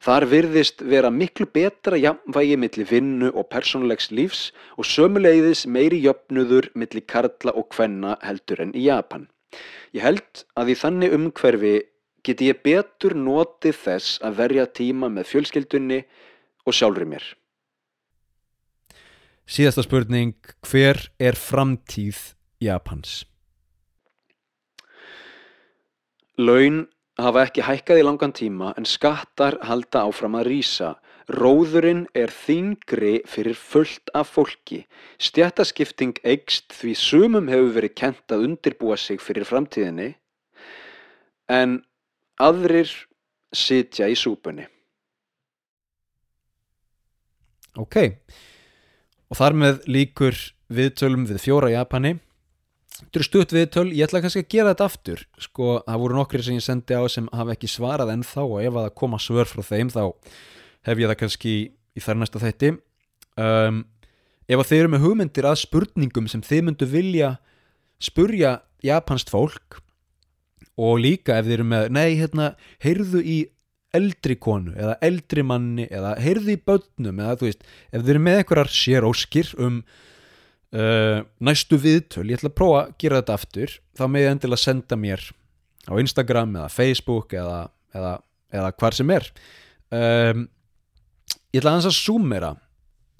[SPEAKER 1] Þar virðist vera miklu betra jafnvægi milli vinnu og persónulegs lífs og sömuleiðis meiri jöfnuður milli karla og kvenna heldur en í Japan. Ég held að í þannig umhverfi geti ég betur notið þess að verja tíma með fjölskyldunni og sjálfri mér.
[SPEAKER 2] Síðasta spurning, hver er framtíð Japans?
[SPEAKER 1] Laun hafa ekki hækkað í langan tíma en skattar halda áfram að rýsa. Róðurinn er þingri fyrir fullt af fólki. Stjættaskipting eikst því sumum hefur verið kent að undirbúa sig fyrir framtíðinni en aðrir sitja í súpunni.
[SPEAKER 2] Ok, og þar með líkur viðtölum við fjóra Japani. Þetta eru stutt viðtöl, ég ætla kannski að gera þetta aftur. Sko, það voru nokkri sem ég sendi á sem hafa ekki svarað ennþá og ef að koma svör frá þeim þá hef ég það kannski í þar næsta þætti. Um, ef að þeir eru með hugmyndir að spurningum sem þeir myndu vilja spurja
[SPEAKER 1] japanst fólk og líka ef þið eru með nei, hérna, heyrðu í eldri konu eða eldri manni eða heyrðu í börnum eða þú veist, ef þið eru með einhverjar séróskir um uh, næstu viðtöl, ég ætla að prófa að gera þetta aftur, þá með ég endilega senda mér á Instagram eða Facebook eða, eða, eða hvar sem er. Um, ég ætla aðeins að zoomera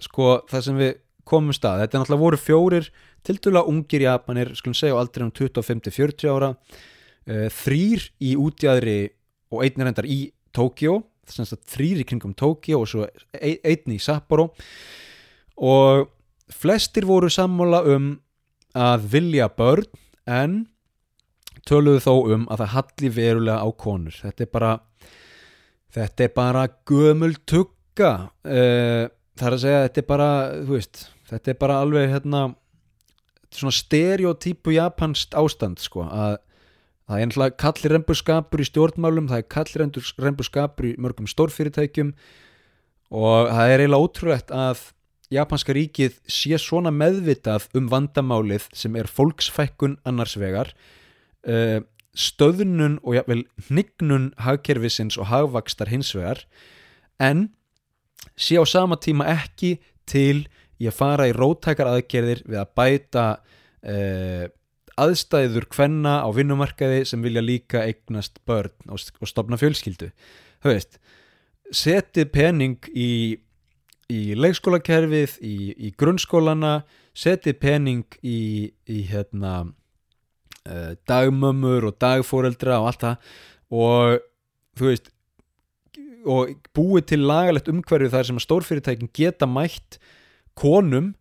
[SPEAKER 1] sko það sem við komum stað, þetta er náttúrulega voru fjórir tildulega ungir japanir, skulum segja á aldrei um 25-40 ára uh, þrýr í útjæðri og einn er endar í Tókjó þrýr í kringum Tókjó og svo ein, einn í Sapporo. Og flestir voru sammála um að vilja börn en töluðu þó um að það halli verulega á konur. Þetta er bara þetta er bara gömul tugga. Uh, það er að segja þetta er bara veist, þetta er bara alveg hérna svona stereotypu japanst ástand sko að það er ennlega kallir reymburskapur í stjórnmálum það er kallir reymburskapur í mörgum stórfyrirtækjum og það er eiginlega ótrúlegt að japanska ríkið sé svona meðvitað um vandamálið sem er fólksfækkun annars vegar uh, stöðnun og jafnvel hnignun hagkerfisins og hagvakstar hins vegar en sé á sama tíma ekki til í að fara í rótækar aðgerðir við að bæta uh, aðstæður kvenna á vinnumarkaði sem vilja líka eignast börn og, og stopna fjölskyldu. Veist, setið pening í, í leikskólakerfið í, í grunnskólana setið pening í, í hérna uh, dagmömmur og dagfóreldra og allt það og þú veist og búið til lagalegt umhverfið þar sem að stórfyrirtækin geta mætt konum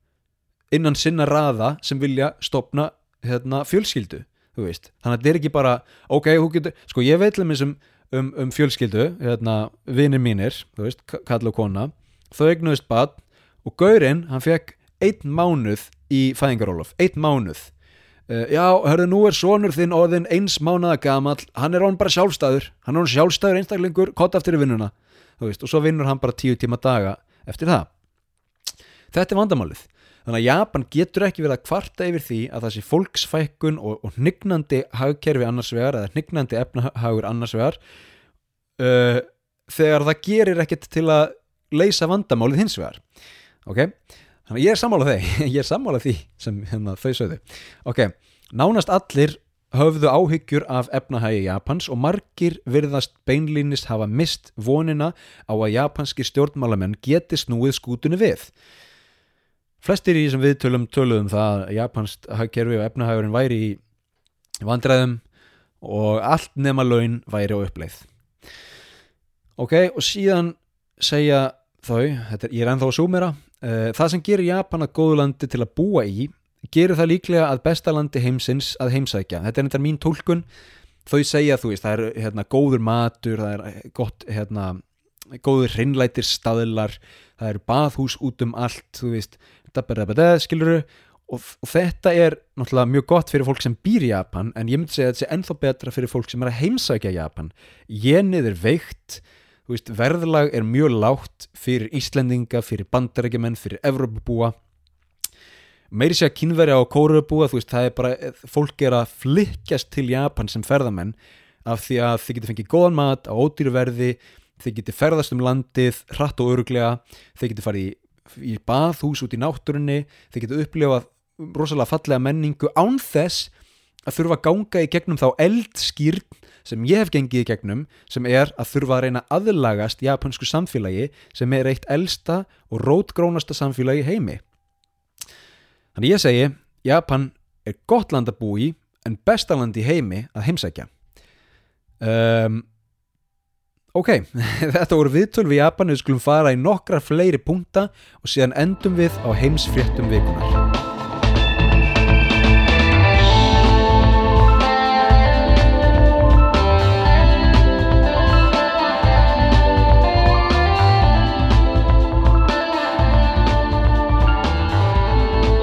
[SPEAKER 1] innan sinna raða sem vilja stopna hérna, fjölskyldu þannig að þetta er ekki bara ok, getur, sko ég veit um, um, um fjölskyldu hérna, vinnir mínir, veist, kall og kona. Þau egnuðist bad og Gaurinn, hann fekk einn mánuð í fæðingarólof, einn mánuð. Uh, já, hörðu, nú er sonur þinn orðin eins mánuða gamal, hann er án bara sjálfstæður hann er án sjálfstæður einstaklingur, kott aftur í vinnuna og svo vinnur hann bara tíu tíma daga eftir það. Þetta er vandamálið þannig að Japan getur ekki verið að kvarta yfir því að það sé fólksfækkun og, og hnygnandi hagkerfi annars vegar eða hnygnandi efnahagur annars vegar uh, þegar það gerir ekkert til að leysa vandamálið hins vegar. Ok, þannig að ég er sammálað þeim ég er sammálað því sem hérna, þau sögðu. Ok, nánast allir höfðu áhyggjur af efnahægi Japans og margir virðast beinlýnist hafa mist vonina á að japanski stjórnmálamenn geti snúið skútunni við flestir í þessum viðtölum töluðum um það að japansk hagkerfi og efnahagurinn væri í vandræðum og allt nema laun væri á uppleið. Ok, og síðan segja þau, er, ég er ennþá að súmera uh, það sem gerir Japan að góðu landi til að búa í gerir það líklega að besta landi heimsins að heimsækja, þetta er þetta mín tólkun þau segja, þú veist, það er hérna, góður matur, það er gott hérna, góður hreinlætir staðlar það eru bathús út um allt þú veist, skiluru og, og þetta er náttúrulega mjög gott fyrir fólk sem býr í Japan en ég myndi segja að þetta sé ennþá betra fyrir fólk sem er að heimsækja Japan. Jenið er veikt veist, verðlag er mjög lágt fyrir Íslendinga, fyrir bandarækjumenn fyrir Evrópabúa meiri sé að kynverja á kórubúa þú veist, það er bara, fólk er að flikkjast til Japan sem ferðamenn af því að þið getur fengið góðan mat á ódýruverði, þið getur ferðast um landið hratt og öruglega þið getur farið í í bathús út í náttúrunni þeir geta upplifað rosalega fallega menningu án þess að þurfa að ganga í gegnum þá eldskýrn sem ég hef gengið í gegnum sem er að þurfa að reyna aðlagast japansku samfélagi sem er eitt eldsta og rótgrónasta samfélagi heimi. Þannig ég segi Japan er gott land að bú í en besta land í heimi að heimsækja. Um, Ok, þetta voru viðtöl við Japan við skulum fara í nokkra fleiri punta og síðan endum við á heimsfréttum vikunar.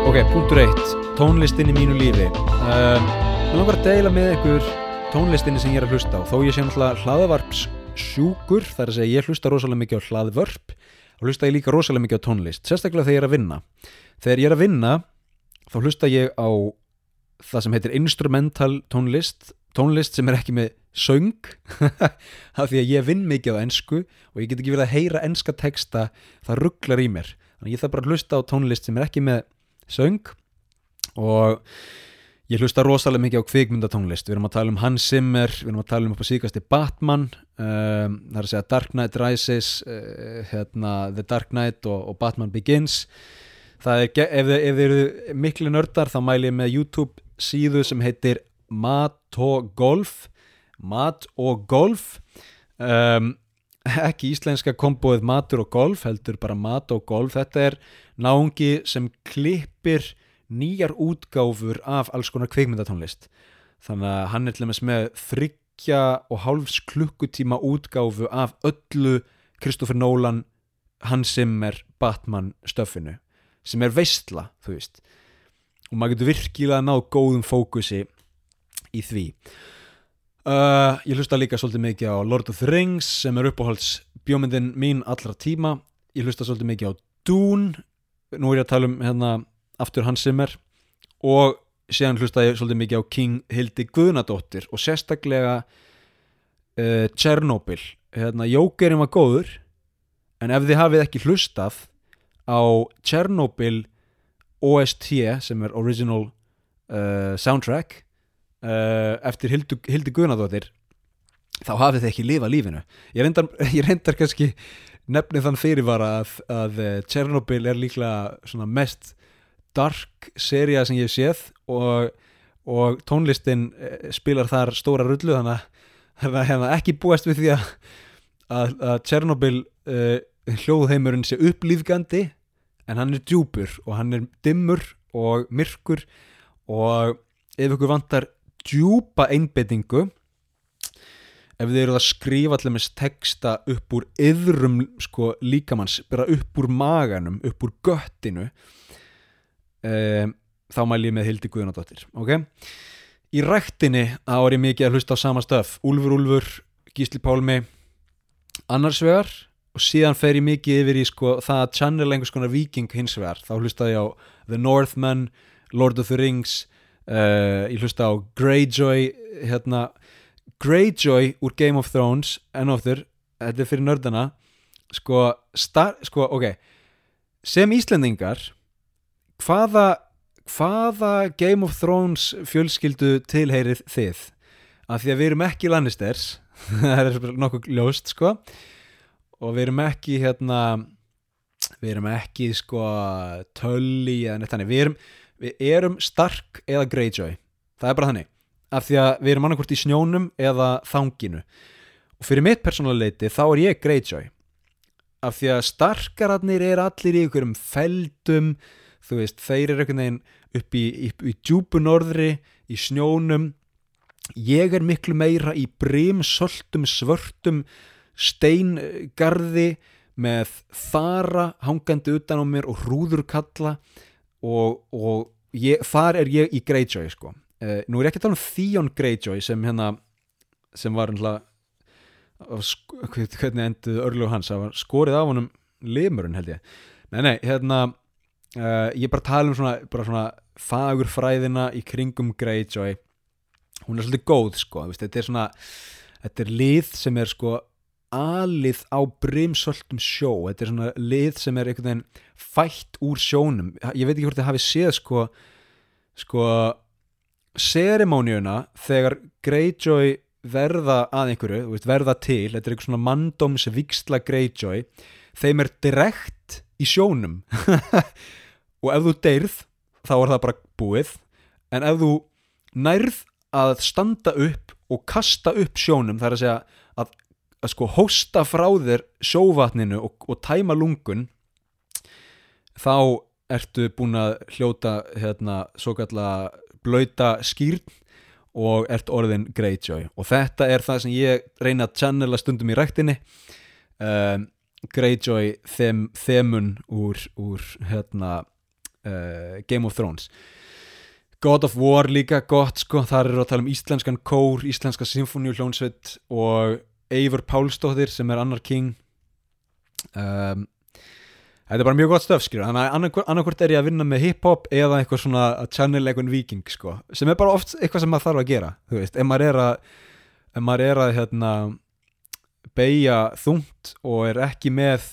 [SPEAKER 1] Ok, punktur eitt, tónlistin í mínu lífi. Um, ég langar að deila með ykkur tónlistinni sem ég er að hlusta á, þó ég sé náttúrulega hlaðavarps sjúkur þar að segja ég hlusta rosalega mikið á hlaðvörp og hlusta ég líka rosalega mikið á tónlist sérstaklega þegar ég er að vinna. Þegar ég er að vinna þá hlusta ég á það sem heitir instrumental tónlist tónlist sem er ekki með söng af því að ég vinn mikið á ensku og ég get ekki verið að heyra enska texta það rugglar í mér. Þannig ég þarf bara að hlusta á tónlist sem er ekki með söng og ég hlusta rosalega mikið á kvikmyndatónlist. Við erum að tala um Hans Zimmer við erum að tala um upp á síkasti Batman um, það er að segja Dark Knight Rises uh, hérna, The Dark Knight og, og Batman Begins. Er, ef, ef þið eru miklu nördar þá mæli ég með YouTube síðu sem heitir Mat og Golf. Mat og Golf. Um, ekki íslenska komboið matur og golf heldur bara mat og golf. Þetta er náungi sem klippir nýjar útgáfur af alls konar kveikmyndatónlist þannig að hann er til dæmis með þryggja og hálfs klukkutíma útgáfu af öllu Kristoffer Nolan Hans Zimmer Batman stöffinu sem er veistla, þú veist. Og maður getur virkilega náð góðum fókusi í því. Uh, ég hlusta líka svolítið mikið á Lord of the Rings sem er uppáhalds bjómyndin mín allra tíma. Ég hlusta svolítið mikið á Dune. Nú er ég að tala um hérna aftur Hans Zimmer og síðan hlusta ég svolítið mikið á King Hildi Guðnadóttir og sérstaklega uh, Chernobyl hérna, Jókerinn var góður en ef þið hafið ekki hlustað á Chernobyl OST sem er Original uh, Soundtrack uh, eftir Hildi, Hildi Guðnadóttir þá hafið þið ekki lifað lífinu. Ég reyndar, ég reyndar kannski nefnið þann fyrirvara að, að Chernobyl er líklega mest dark seria sem ég séð og, og tónlistin eh, spilar þar stóra rullu þannig að það er hérna ekki búast við því að, að, að Chernobyl uh, hljóðheimurinn sé upplýfgandi en hann er djúpur og hann er dimmur og myrkur og ef ykkur vantar djúpa einbettingu ef þið eruð að skrifa allir með texta upp úr yðrum sko, líkamanns, bara upp úr maganum upp úr göttinu um, þá mæl ég með Hildi Guðnadóttir ok? Í ræktinni þá er ég mikið að hlusta á sama stöf. Úlfur Úlfur, Gísli Pálmi. Annars vegar og síðan fer ég mikið yfir í sko, það að channel einhvers konar viking hins vegar. Þá hlusta ég á The Northman Lord of the Rings uh, ég hlusta á Greyjoy hérna Greyjoy úr Game of Thrones enn oftur, þetta er fyrir nördana sko, star, sko ok. Sem Íslendingar hvaða hvaða Game of Thrones fjölskyldu tilheyrið þið? Af því að við erum ekki Lannisters. Það er nokkuð ljóst sko. Og við erum ekki hérna við erum ekki sko Tully eða neitt þannig. Við erum, við erum Stark eða Greyjoy. Það er bara þannig. Af því að við erum annarkvort í snjónum eða þanginu. Og fyrir mitt persónuleiti þá er ég Greyjoy. Af því að starkararnir er allir í einhverjum feldum þú veist, þeir eru einhvern veginn upp í, upp í djúpu norðri í snjónum. Ég er miklu meira í brimsoltum svörtum steingarði með þara hangandi utan á mér og hrúðurkalla og, og ég, þar er ég í Greyjoy sko. Uh, nú er ég ekki að tala um Theon Greyjoy sem hérna sem var hérna hvernig endið örlug hans? Það var skorið af honum limurinn held ég. Nei nei hérna uh, ég bara tala um svona, bara svona fagurfræðina í kringum Greyjoy. Hún er svolítið góð sko veist, þetta er svona þetta er lið sem er sko alið á brimsöltum sjó. Þetta er svona lið sem er einhvern veginn fætt úr sjónum. Ég veit ekki hvort þið hafi séð sko sko serimóniuna þegar Greyjoy verða að einhverju, veist, verða til. Þetta er einhver svona manndómsvíksla Greyjoy. Þeim er direkt í sjónum og ef þú deyrð þá er það bara búið. En ef þú nærð að standa upp og kasta upp sjónum það er að segja að, að sko hósta frá þér sjóvatninu og, og tæma lungun þá ertu búin að hljóta hérna svo kallar blöyta skýrn og ert orðin Greyjoy. Og þetta er það sem ég reyna að channela stundum í ræktinni. Um, Greyjoy them, þemun úr, úr hérna, uh, Game of Thrones. God of War líka gott sko, þar eru að tala um íslenskan kór, íslenska symfóníu hljónsveit og Eivur Pálsdóttir sem er annar king. Um, Þetta er bara mjög gott stöf skilur. Þannig að annarkvort er ég að vinna með hip-hop eða eitthvað svona að channel eitthvað viking sko. Sem er bara oft eitthvað sem maður þarf að gera þú veist, ef maður er að ef maður er að hérna beigja þungt og er ekki með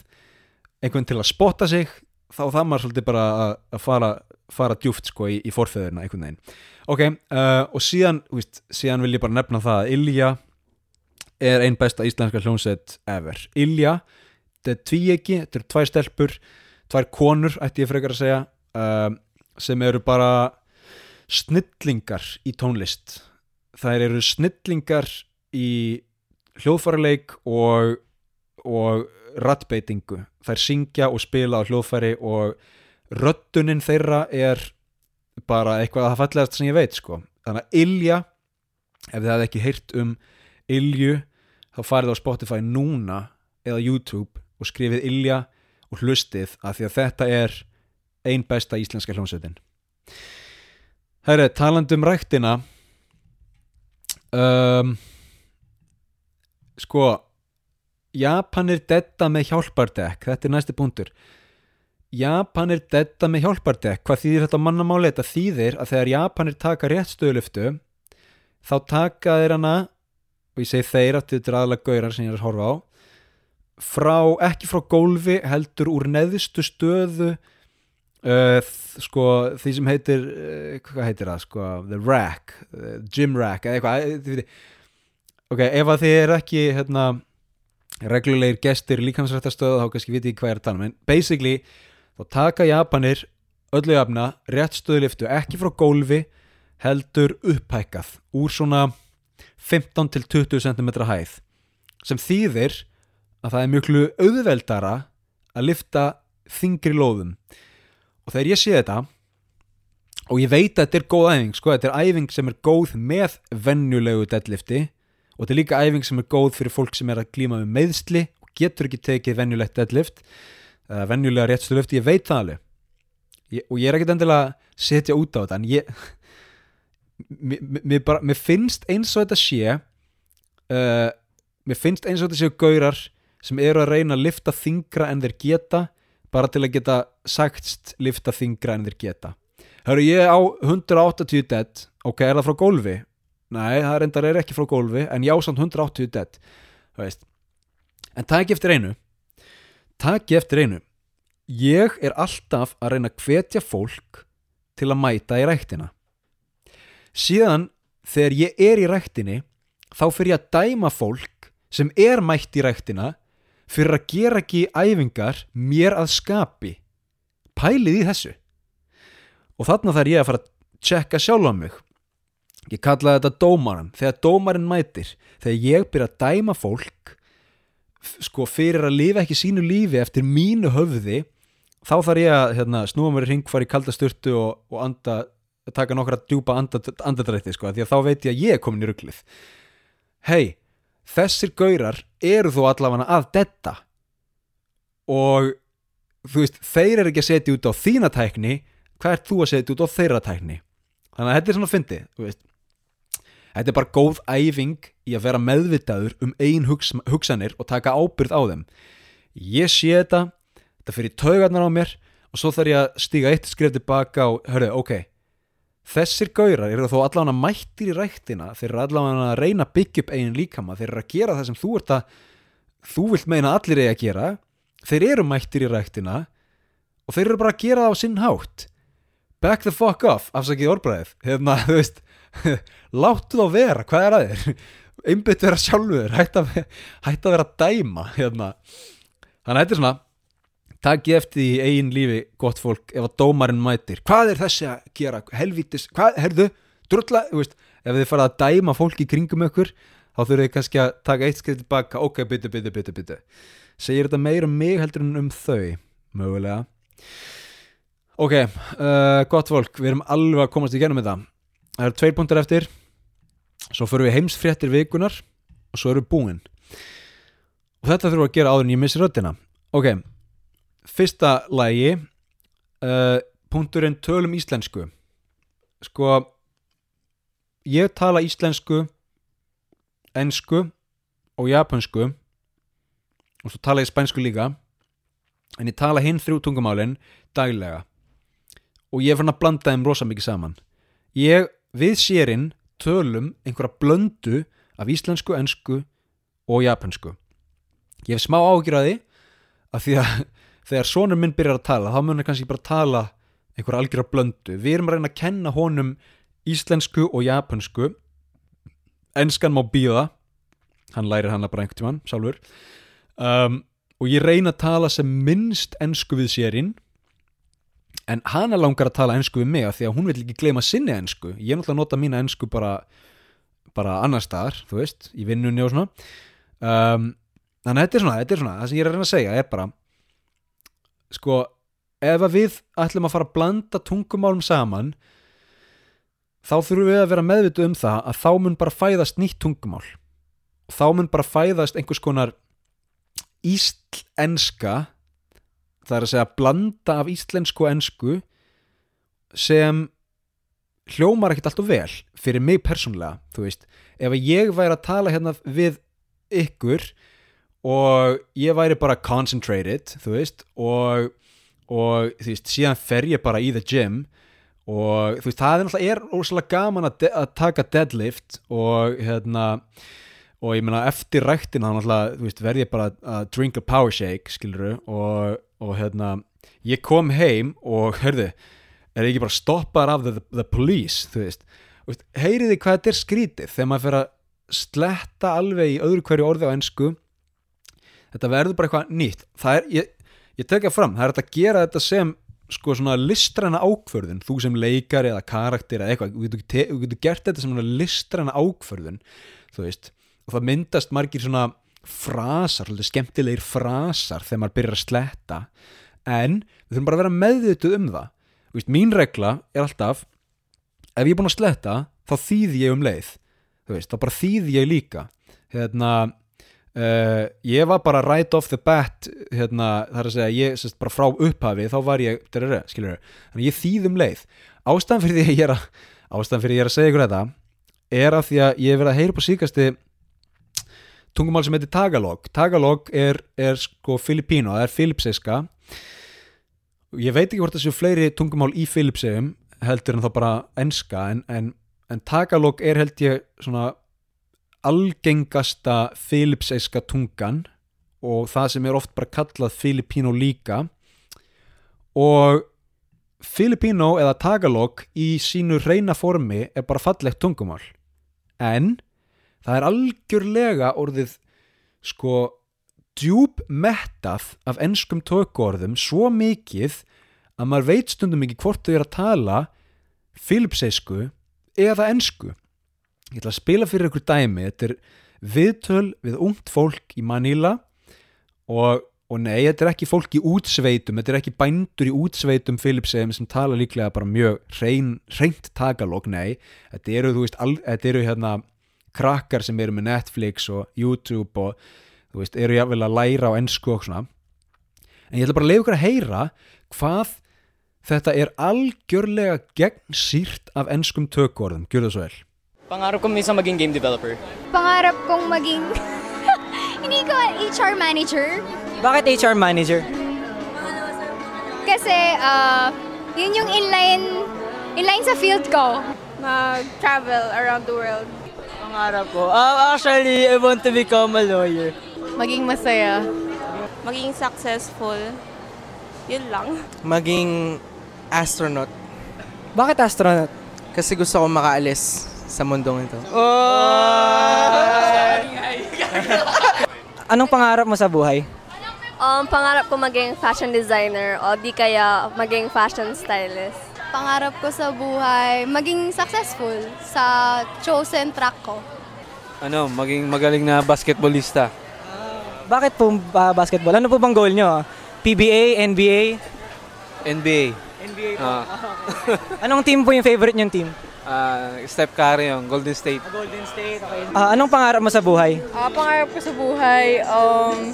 [SPEAKER 1] einhvern til að spotta sig þá það maður svolítið bara að, fara, fara djúft sko í, í forfeðurna einhvern veginn. Ok, uh, og síðan, veist, síðan vil ég bara nefna það að Ilja er einn besta íslenska hljómsveit ever. Ilja þetta er tvíegi, þetta eru tvær stelpur tvær konur, ætti ég frekar að segja uh, sem eru bara snillingar í tónlist. Þær eru snillingar í hljóðfæraleik og, og rattbeitingu þær syngja og spila á hljóðfæri og röttunin þeirra er bara eitthvað að það fallegast sem ég veit sko. þannig að Ilja ef þið hefði ekki heyrt um Ilju þá farið á Spotify núna eða YouTube og skrifið Ilja og hlustið að því að þetta er ein besta íslenska hljómsveitin Herri, talandi um ræktina um, sko Japanir detta með hjálpardekk þetta er næsti punktur Japanir detta með hjálpardekk hvað þýðir þetta mannamáli? Þetta þýðir að þegar Japanir taka rétt stöðluftu þá taka þeir hana og ég segi þeir að þetta er aðalega gaurar sem ég er að horfa á frá, ekki frá gólfi heldur úr neðistu stöðu uh, sko því sem heitir uh, hvað heitir það sko the rack, uh, gym rack eða eitthvað ok, ef að þið er ekki hérna reglulegir gestir líkamsrættastöðu þá kannski viti ég hvað ég er að tala um. En basically þá taka Japanir öllu jafna rétt stöðliftu ekki frá gólfi heldur upphækkað úr svona 15 til 20 cm hæð sem þýðir að það er mjög auðveldara að lifta þingri lóðum. Og þegar ég sé þetta og ég veit að þetta er góð æfing sko, þetta er æfing sem er góð með vennulegu deadlifti og þetta er líka æfing sem er góð fyrir fólk sem er að glíma með meðsli og getur ekki tekið vennulegt deadlift eða vennulega réttstöðlifti, ég veit það alveg ég, og ég er ekkert endilega að setja út á þetta en ég mér, bara, mér finnst eins og þetta sé uh, mér finnst eins og þetta séu gaurar sem eru að reyna að lifta þingra en þeir geta bara til að geta sagtst lifta þingra en þeir geta Hörru, ég á 180 dead ok, er það frá gólfi? Nei, það reyndar er ekki frá gólfi en ég á samt 180 dead en takk eftir einu takk eftir einu. Ég er alltaf að reyna að hvetja fólk til að mæta í ræktina. Síðan þegar ég er í ræktinni þá fyrir ég að dæma fólk sem er mætt í ræktina fyrir að gera ekki æfingar mér að skapi. Pælið í þessu. Og þarna þarf ég að fara að tjekka sjálf á mig ég kallaði þetta dómaran þegar dómarin mætir þegar ég byrja að dæma fólk sko fyrir að lifa ekki sínu lífi eftir mínu höfði þá þarf ég að hérna, snúa mér í ring fara í kalda styrtu og, og anda, taka nokkra djúpa andadrætti sko, því að þá veit ég að ég er komin í rugglið hei þessir gaurar eru þú allavega að detta. Og þú veist, þeir eru ekki að setja út á þína tækni hvað er þú að setja út á þeirra tækni? Þannig að þetta er svona að fyndi þetta er bara góð æfing í að vera meðvitaður um ein hugs, hugsanir og taka ábyrð á þeim. Ég sé þetta þetta fyrir taugarnar á mér og svo þarf ég að stíga eitt skrif tilbaka og hörru, ok. Þessir gaurar eru þó allavega mættir í ræktina þeir eru allavega að reyna að byggja upp einin líkama þeir eru að gera það sem þú ert að þú vilt meina allir eigi að gera. Þeir eru mættir í ræktina og þeir eru bara að gera það á sinn hátt. Back the fuck off afsakið orðbræðið hefna, þú veist láttu þá vera, hvað er að þér? Einbytt vera sjálfur hætt að, hætt að vera dæma hefna. þannig að þetta er svona takk ég eftir í eigin lífi gott fólk ef að dómarinn mætir. Hvað er þessi að gera, helvítis hvað, herðu, drullla, veist, ef þið farað að dæma fólk í kringum ykkur þá þurfum þið kannski að taka eitt skrið tilbaka. Ok, byttu, byttu, byttu, byttu segir þetta meira um mig heldur en um þau? Mögulega. Ok, uh, gott fólk við erum alveg að komast í genum með það eru tveir punktar eftir. Svo förum við heimsfréttir vikunar og svo við búin. Og þetta þurfum við að gera áður en ég missi röttina ok, fyrsta lægi uh, punkturinn tölum íslensku. Sko ég tala íslensku ennsku og japansku og svo tala ég spænsku líka en ég tala hinn þrjú tungumálin daglega. Og ég er fann að blanda þeim rosa mikið saman. Ég, við sérinn tölum einhverja blöndu af íslensku, ensku og japansku ég hef smá ágjur að því að að þegar sonur minn byrjar að tala þá mun hann kannski bara tala einhverja algjörða blöndu. Við erum að reyna að kenna honum íslensku og japansku enskan má býða hann lærir hana bara einhvern tímann sjálfur. Um, og ég reyna að tala sem minnst ensku við sérinn en hana langar að tala ensku við mig af því að hún vil ekki gleyma sinni ensku. Ég er náttúrulega að nota mína ensku bara bara annar staðar, þú veist, í vinnunni og svona. Um, þannig að þetta er svona, þetta er svona, það sem ég er að reyna að segja er bara sko, ef að við ætlum að fara að blanda tungumálum saman þá þurfum við að vera meðvitu um það að þá mun bara fæðast nýtt tungumál. Þá mun bara fæðast einhvers konar íslenska það er að segja blanda af íslensku og ensku sem hljómar ekkert alltaf vel fyrir mig persónlega, þú veist. Ef ég væri að tala hérna við ykkur og ég væri bara concentrated, þú veist og, og þú veist, síðan fer ég bara í the gym og þú veist, það er náttúrulega ósala gaman að, de að taka deadlift og hérna og ég meina eftir ræktina þá náttúrulega, þú veist, verð ég bara að drink a power shake, skiluru og, og hérna, ég kom heim og, hörðu er ekki bara stoppar af the, the police þú veist, heyriði hvað þetta er skrítið? Þegar maður fyrir að sletta alveg í öðru hverju orði á ennsku þetta verður bara eitthvað nýtt. Það er, ég, ég tekja fram það er að gera þetta sem sko svona listræna ákförðun, þú sem leikar eða karakter eða eitthvað, þú getur, getur gert þetta sem listræna ákförðun þú veist, og það myndast margir svona frasar, skemmtilegir frasar þegar maður byrjar að sletta. En við þurfum bara að vera meðvituð um það. Veist, mín regla er alltaf ef ég er búin að sletta þá þýði ég um leið. Veist, þá bara þýði ég líka. Hérna uh, ég var bara right off the bat hérna, það er að segja, ég sérst bara frá upphafi þá var ég, drr, skiljur þannig ég þýði um leið. Ástæðan fyrir því að ég er að ástæðan fyrir því að ég er að segja ykkur þetta er að því að ég hef verið að heyra på síkasti tungumál sem heitir Tagalog. Tagalog er, er sko Filipíno, það er filipseiska ég veit ekki hvort þessu fleiri tungumál í Filipsegum heldur en þá bara enska en, en, en Tagalog er held ég svona algengasta Filipseiska tungan og það sem er oft bara kallað Filipino líka. Og Filipino eða Tagalog í sínu reyna formi er bara fallegt tungumál. En það er algjörlega orðið sko djúb mettað af ennskum tökuorðum svo mikið að maður veit stundum ekki hvort þau er að tala filipseisku eða ennsku ég ætla að spila fyrir ykkur dæmi. Þetta er viðtöl við ungt fólk í Manila og, og nei, þetta er ekki fólk í útsveitum þetta er ekki bændur í útsveitum filipseim sem tala líklega bara mjög reyn, reynt tagalog, nei. Þetta eru, veist, all, þetta eru hérna krakkar sem eru með Netflix og YouTube og þú veist, eru jáfnvel að læra á ennsku og svona en ég ætla bara að leiða ykkur að heyra hvað þetta er algjörlega gegnsýrt af ennskum tökvorðum, gjör það svo vel
[SPEAKER 3] Pangarap ko minsan maging game developer.
[SPEAKER 4] Pangarap kong maging hindi ko HR manager
[SPEAKER 3] Bakit HR manager?
[SPEAKER 4] kasi uh, yun yung inline inline sa field ko.
[SPEAKER 5] mag-travel around the world.
[SPEAKER 3] Pangarap ko. Ah, actually, I want to become a lawyer.
[SPEAKER 5] Maging masaya. Maging successful. Yun lang.
[SPEAKER 6] maging astronaut.
[SPEAKER 3] Bakit astronaut?
[SPEAKER 6] Kasi gusto ko makaalis sa mundong ito.
[SPEAKER 3] Anong pangarap mo sa buhay?
[SPEAKER 7] Um, pangarap ko maging fashion designer o di kaya maging fashion stylist.
[SPEAKER 4] Pangarap ko sa buhay maging successful sa chosen track ko.
[SPEAKER 8] ano, maging magaling na basketballista.
[SPEAKER 3] Bakit po ah, basketball? Ano po bang goal nyo? PBA, NBA?
[SPEAKER 8] NBA.
[SPEAKER 3] NBA
[SPEAKER 8] Ah,
[SPEAKER 3] Anong team po yung favorite nyong team?
[SPEAKER 8] ah, Steph Curry yung Golden State.
[SPEAKER 3] Golden State, okay. Ah, anong pangarap mo sa buhay?
[SPEAKER 5] Ah, pangarap ko sa buhay, um,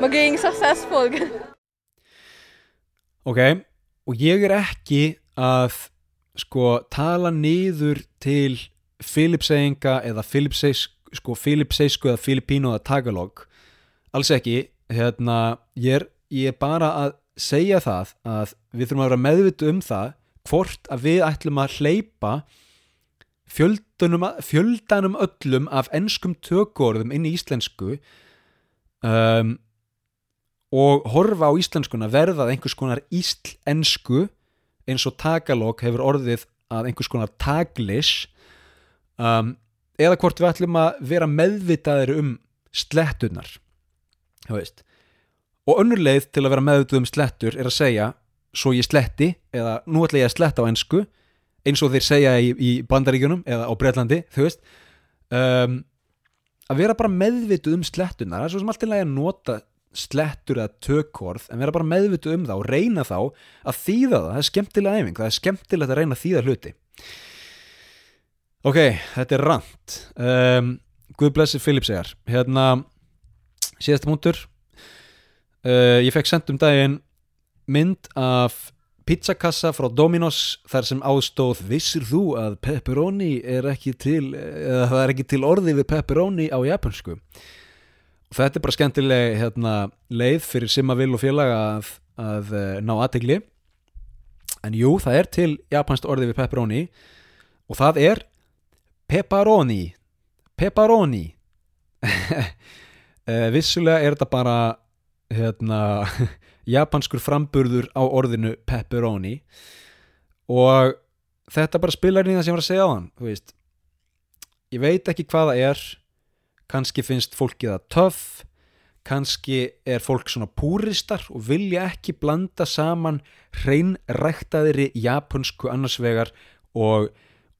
[SPEAKER 5] maging successful.
[SPEAKER 1] ok, og ég er ekki að sko tala niður til Filipseyinga eða Filipseis, sko, Filipseisku eða Filipínu eða Tagalog. Alls ekki hérna, ég er, ég er bara að segja það að við þurfum að vera meðvitu um það hvort að við ætlum að hleypa fjöldanum, fjöldanum öllum af enskum tökuorðum inn í íslensku um, og horfa á íslenskuna verða að einhvers konar íslensku eins og tagalog hefur orðið að einhvers konar taglish um, eða hvort við ætlum að vera meðvitaðir um slettunar og önnur leið til að vera meðvitað um slettur er að segja svo ég sletti eða nú ætla ég að sletta á ensku eins og þeir segja í, í bandaríkjunum eða á Breitlandi, þú veist. Um, að vera bara meðvituð um slettunar, það er svo sem allt í lagi að nota slettur eða tökkorð en vera bara meðvituð um það og reyna þá að þýða það, það er skemmtilega æfing það er skemmtilegt að reyna að þýða hluti. Ok, þetta er rant. Um, Guð blessi Filip segar hérna, síðasta múntur uh, ég fekk sendt um daginn mynd af pizzakassa frá Dominos þar sem ástóð vissir þú að pepperoni er ekki til eða það er ekki til orði við pepperoni á japansku og þetta er bara skemmtileg hérna, leið fyrir Simavil og félaga að, að uh, ná aðtegli en jú, það er til japansk orði við pepperoni. Og það er pepperoni. Pepperoni. Uh, vissulega er þetta bara hérna japanskur framburður á orðinu pepperoni. Og þetta bara spilar það sem ég var að segja á hann ég veit ekki hvað það er kannski finnst fólkið það töff kannski er fólk svona púristar og vilja ekki blanda saman hreinræktaðiri japansku annarsvegar og,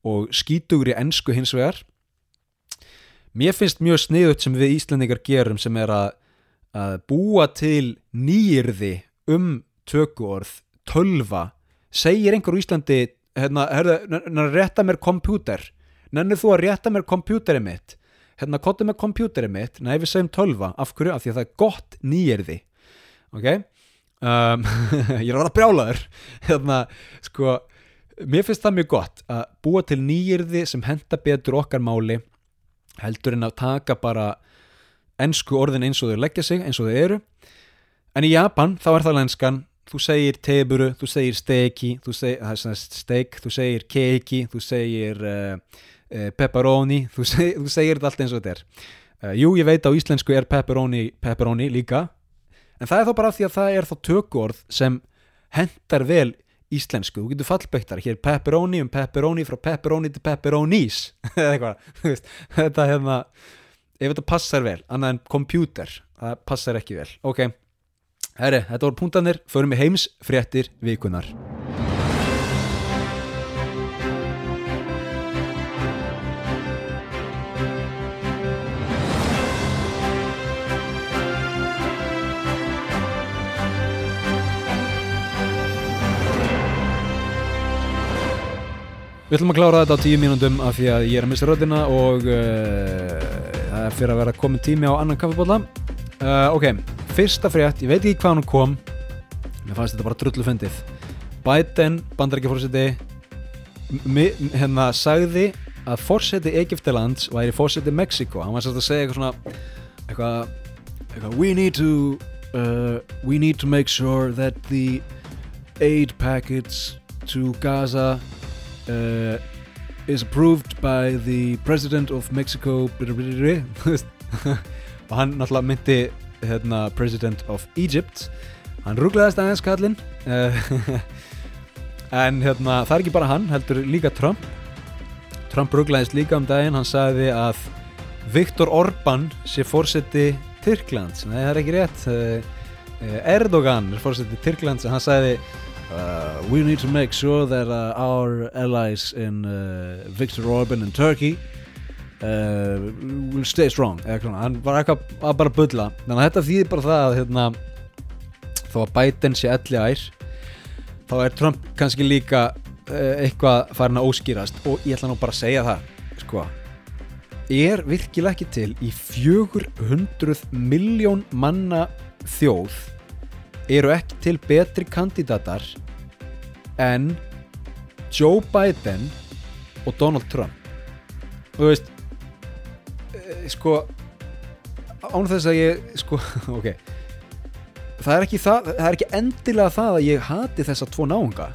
[SPEAKER 1] og skítugri ennsku hins vegar. Mér finnst mjög sniðut sem við Íslandingar gerum sem er að að búa til nýjirði um tökuorð, tölva. Segir einhver úr Íslandi hérna, hérna, rétta mér kompjúter. Nennir þú að rétta mér kompjúterið mitt hérna, kottu með kompjúterið mitt nei, við segjum tölva, af hverju? af því að það er gott nýjirði ok? Um, ég er að vera brjálaður. Hérna, sko mér finnst það mjög gott að búa til nýjirði sem henda betur okkar máli heldur en að taka bara ennsku orðin eins og þau leggja sig eins og þau eru. En í Japan þá er það lenskan. Þú segir teburu, þú segir steiki þú segir steik, þú segir keiki þú segir uh, pepperoni, þú segir, þú segir þetta allt eins og þetta er. Uh, jú, ég veit á íslensku er pepperoni, pepperoni líka en það er þá bara því að það er þá tökuorð sem hendar vel íslensku, þú getur fallböktar hér pepperoni um pepperoni frá pepperoni til pepperonis. Eða eitthvað, þetta hérna ef þetta passar vel, annað en kompjúter það passar ekki vel, ok herri, þetta voru punktanir, förum við heims fréttir vikunar Við ætlum að klára þetta á tíu mínúndum af því að ég er að missa röðina og uh, það er fyrir að vera komin tími á annan kaffibólla uh, Ok, fyrsta frétt, ég veit ekki hvað hann kom. Mér fannst þetta bara drullu fundið Biden, bandarækjafórseti hérna sagði að fórseti Egiptalands væri fórseti Mexiko hann var sérst að segja eitthvað svona eitthvað, eitthvað we need to uh, we need to make sure that the aid packets to Gaza uh, is approved by the president of Mexico og hann náttúrulega myndi hérna, president of Egypt. Hann rugglaðist aðeins kallinn uh, en hérna, það er ekki bara hann heldur líka Trump. Trump rugglaðist líka um daginn. Hann sagði að Viktor Orbán sé fórseti Tyrklands, nei það er ekki rétt. Uh, Erdogan er fórseti Tyrklands. En hann sagði Uh, we need to make sure that uh, our allies in uh, Viktor Orban in Turkey will stay strong. Hann var eitthvað að bara bulla. Þannig að þetta þýðir bara það að hérna, þó að Biden sé elli ær þá er Trump kannski líka eitthvað farin að óskýrast. Og ég ætla nú bara að segja það sko. Er virkilega ekki til í 400 miljón manna þjóð eru ekki til betri kandidatar en Joe Biden og Donald Trump. Og þú veist e, sko án þess að ég sko ok. Það er það, það er ekki endilega það að ég hati þessa tvo náunga.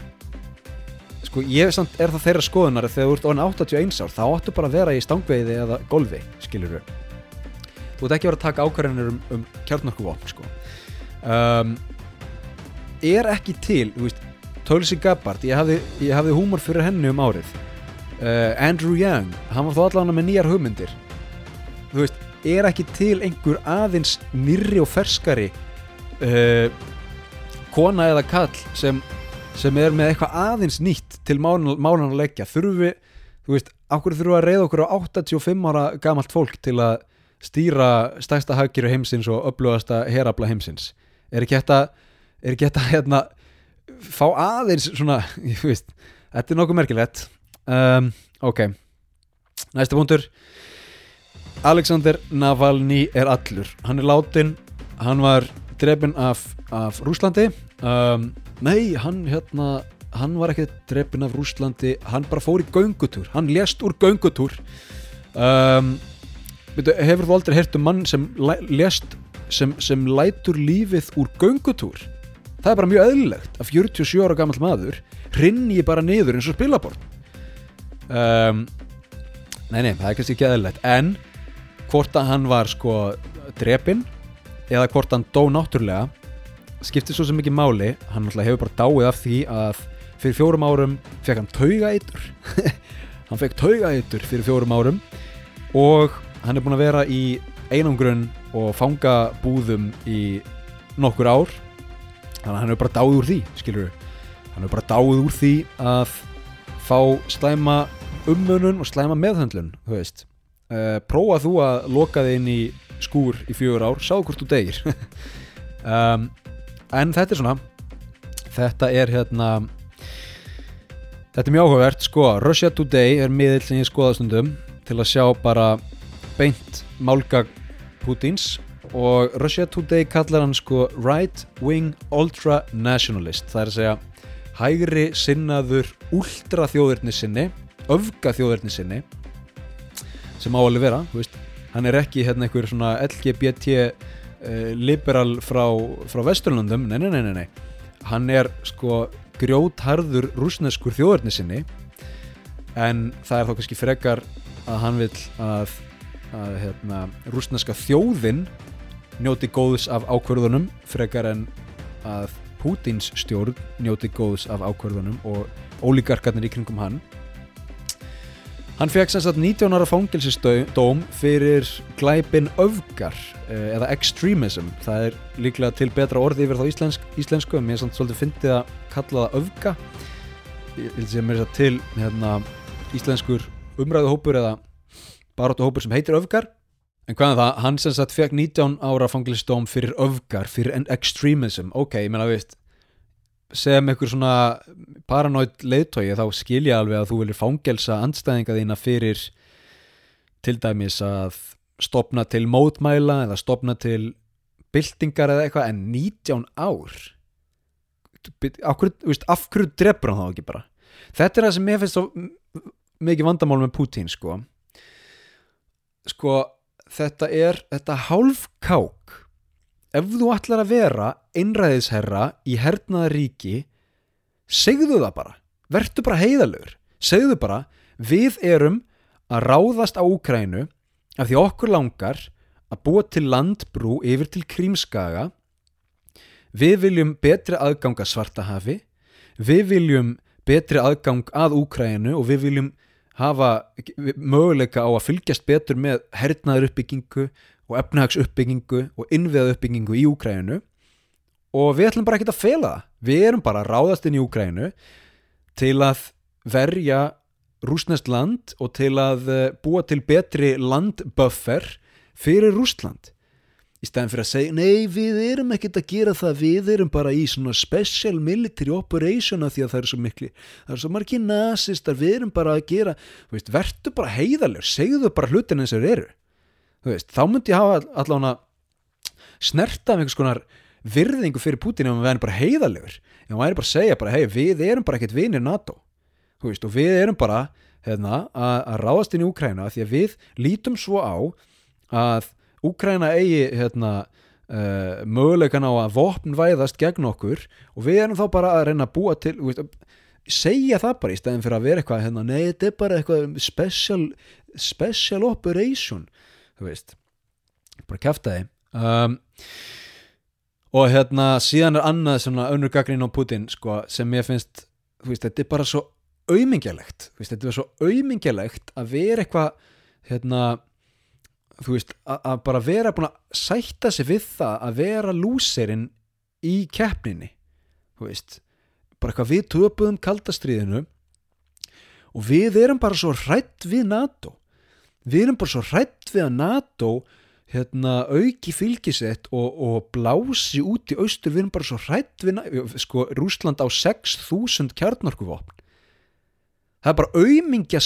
[SPEAKER 1] Sko ég samt er það þeirra skoðunar að þegar þú ert orðin 81 ár þá áttu bara að vera í stangveiði eða golfi skilur þú þú ert ekki vera að taka ákvarðanir um, um kjarnorkuvopn sko. Um, er ekki til Tulsi Gabbard ég hafði, ég hafði húmor fyrir henni um árið. Uh, Andrew Young hann var þó allavega með nýjar hugmyndir. Þú veist, er ekki til einhver aðeins nýrri og ferskari uh, kona eða kall sem, sem er með eitthvað aðeins nýtt til málan að leggja? Þurfum við, þú veist, okkur þurfum við að reyða okkur á 85 ára gamalt fólk til að stýra stærsta hagkýru heimsins og upplöðasta herabla heimsins? Er ekki þetta er þetta hérna fá aðeins svona, ég veist þetta er nokkuð merkilegt. Um, ok, næsta punktur. Alexander Navalny er allur. Hann er látin, hann var drefin af, af Rúslandi um, nei, hann hérna hann var ekki drefin af Rúslandi hann bara fór í göngutúr, hann lést úr göngutúr. Um, hefur þú aldrei heyrt um mann sem lést sem, sem lætur lífið úr göngutúr það er bara mjög eðlilegt að 47 ára gamall maður hrinni bara niður eins og spilabort um, nei nei, það er kannski ekki eðlilegt. En hvort að hann var sko drepinn eða hvort hann dó náttúrulega skiptir svo sem ekki máli. Hann hefur bara dáið af því að fyrir fjórum árum fekk hann taugaeitur. Hann fekk taugaeitur fyrir fjórum árum og hann er búin að vera í einangrun og fangabúðum í nokkur ár þannig að hann hefur bara dáið úr því skilur hann hefur bara dáið úr því að fá slæma ummunun og slæma meðhöndlun þú veist. Uh, prófa þú að loka þig inn í skúr í fjögur ár sá hvort þú degir um, en þetta er svona þetta er hérna þetta er mjög áhugavert sko. Russia Today er miðill sem ég skoða stundum til að sjá bara beint málgag Putins og Russia Today kallar hann sko right wing ultra nationalist það er að segja hægri sinnaður ultra þjóðirni sinni öfga þjóðirni sinni sem á alveg vera veist. hann er ekki hérna einhver svona LGBT uh, liberal frá, frá Vesturlandum nei, nei, nei, nei, hann er sko grjótharður rúsneskur þjóðirni sinni en það er þá kannski frekar að hann vil að, að hérna, rúsneska þjóðin njóti góðs af ákvörðunum frekar en að Pútins stjórn njóti góðs af ákvörðunum og ólíkarkarnir í kringum hann Hann fekk sem sagt 19 ára fangelsisdóm fyrir glæpin öfgar eh, eða extremism. Það er líklega til betra orði yfir þá íslensk, íslensku en mér er svolítið fyndið að kalla það öfga. Ég vil segja mér þess að til hérna, íslenskur umræðuhópur eða baróttuhópur sem heitir öfgar. En hvað er það? Hann sem sagt fekk 19 ára fangelsisdóm fyrir öfgar, fyrir extremism. Ok, ég meina veist, sem einhver svona paranoid leiðtói þá skilja alveg að þú viljir fangelsa andstæðinga þína fyrir til dæmis að stopna til mótmæla eða stopna til byltingar eða eitthvað en 19 ár af hverju drefur hann þá ekki bara þetta er það sem ég finnst svo mikið vandamál með Putin sko sko þetta er þetta hálfkák ef þú ætlar að vera einræðisherra í hernaða ríki segðu það bara. Verðu bara heiðalögur segðu bara við erum að ráðast á Úkrænu af því okkur langar að búa til landbrú yfir til Krímskaga. Við viljum betri aðgang að Svartahafi. Við viljum betri aðgang að Úkrænu og við viljum hafa möguleika á að fylgjast betur með hernaður uppbyggingu og efnahags uppbyggingu og innviða uppbyggingu í Úkrænu og við ætlum bara ekki að fela það. Við erum bara að ráðast inn í Úkrænu til að verja rúsnest land og til að eh, búa til betri landbuffer fyrir Rústland í stæðin fyrir að segja, nei við erum ekkert að gera það, við erum bara í svona special military operation af því að það er svo mikli, það er svo margir nazistar, við erum bara að gera veist, verður bara heiðalur, segðu bara hlutin eins og þeir eru. Veist, þá myndi ég hafa allavega snerta af einhvers konar virðingu fyrir Putin ef hann væri bara heiðalegur ef hann væri bara að segja bara, hei, við erum bara ekkert vinir NATO. Veist, og við erum bara hérna, að, að ráðast inn í Úkræna því að við lítum svo á að Úkræna eigi hérna, uh, möguleikan á að vopn væðast gegn okkur og við erum þá bara að reyna að búa til veist, segja það bara í stæðin fyrir að vera eitthvað hérna, nei, þetta er bara eitthvað special, special operation þú veist. Bara kæfta þið um, og hérna síðan er annað svona önnur gaggrín á Putin sko, sem ég finnst, þú veist, þetta er bara svo auðmingjalegt, þetta er svo auðmingjalegt að vera eitthvað hérna þú veist, að, bara vera búin að sætta sig við það að vera lúserinn í keppninni þú veist, bara eitthvað við töpuðum kaldastriðinu og við erum bara svo hrætt við NATO. Við erum bara svo hrætt við að NATO hérna auki fylgisett og, og blási út í austur. Við erum bara svo hrætt við sko, Rúsland á 6.000 kjarnorkuvopn. Það er bara auðmingja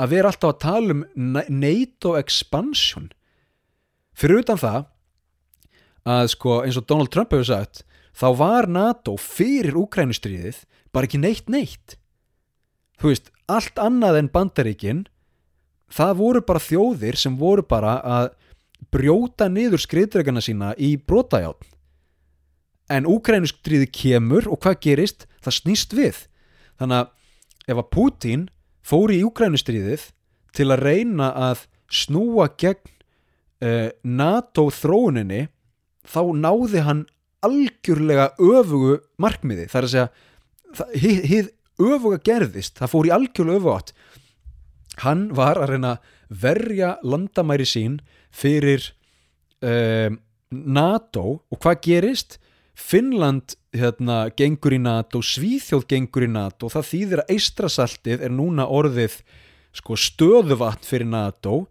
[SPEAKER 1] að vera alltaf að tala um Na- NATO expansion. Fyrir utan það að sko eins og Donald Trump hefur sagt þá var NATO fyrir Úkrænustríðið bara ekki neitt neitt. Þú veist, allt annað en bandaríkin það voru bara þjóðir sem voru bara að brjóta niður skriðdregana sína í brotajátn en Úkrænustríði kemur og hvað gerist? Það snýst við. Þannig að ef að Putin fór í Úkrænustríðið til að reyna að snúa gegn uh, NATO þróuninni þá náði hann algjörlega öfugu markmiði það er að segja hið, öfuga gerðist það fór í algjörlega öfugátt hann var að reyna verja landamæri sín fyrir um, NATO og hvað gerist? Finnland hérna, gengur í NATO, Svíþjóð gengur í NATO það þýðir að Eistrasaltið er núna orðið sko, stöðuvatn fyrir NATO.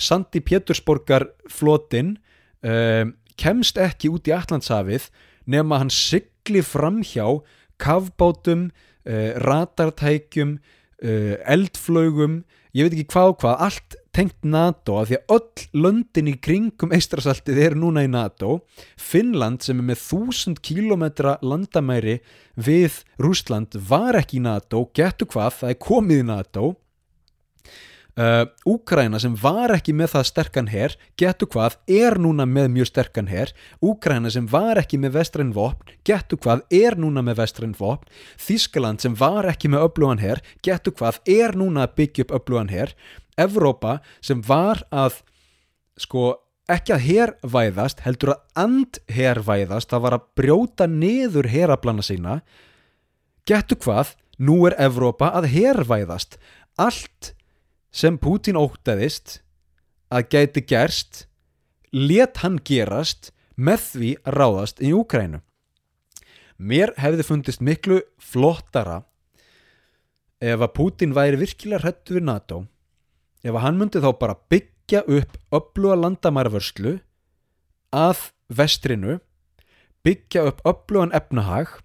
[SPEAKER 1] Sandi Pétursborgar flotin um, kemst ekki út í Allandshafið nema hann sigli framhjá kafbátum, uh, radartækjum uh, eldflögum ég veit ekki hvað og hvað, allt tengt NATO af því að öll löndin í kringum Eistrasaltið eru núna í NATO Finnland sem er með þúsund kílometra landamæri við Rústland var ekki í NATO getur hvað, það er komið í NATO. Uh, Úkraina sem var ekki með það sterkan her getur hvað, er núna með mjög sterkan her. Úkraina sem var ekki með vestræn vopn, getur hvað, er núna með vestræn vopn. Þískaland sem var ekki með öflugan her, getur hvað, er núna að byggja upp öflugan her Evrópa sem var að sko ekki að hervæðast heldur að andhervæðast það var að brjóta niður heraplana sína. Getur hvað, nú er Evrópa að hervæðast. Allt sem Putin óttaðist að gæti gerst let hann gerast með því að ráðast í Úkrænu mér hefði fundist miklu flottara ef að Putin væri virkilega hrættu við NATO ef hann myndi þá bara byggja upp öfluga landamærvörslu að vestrinu byggja upp öflugan efnahag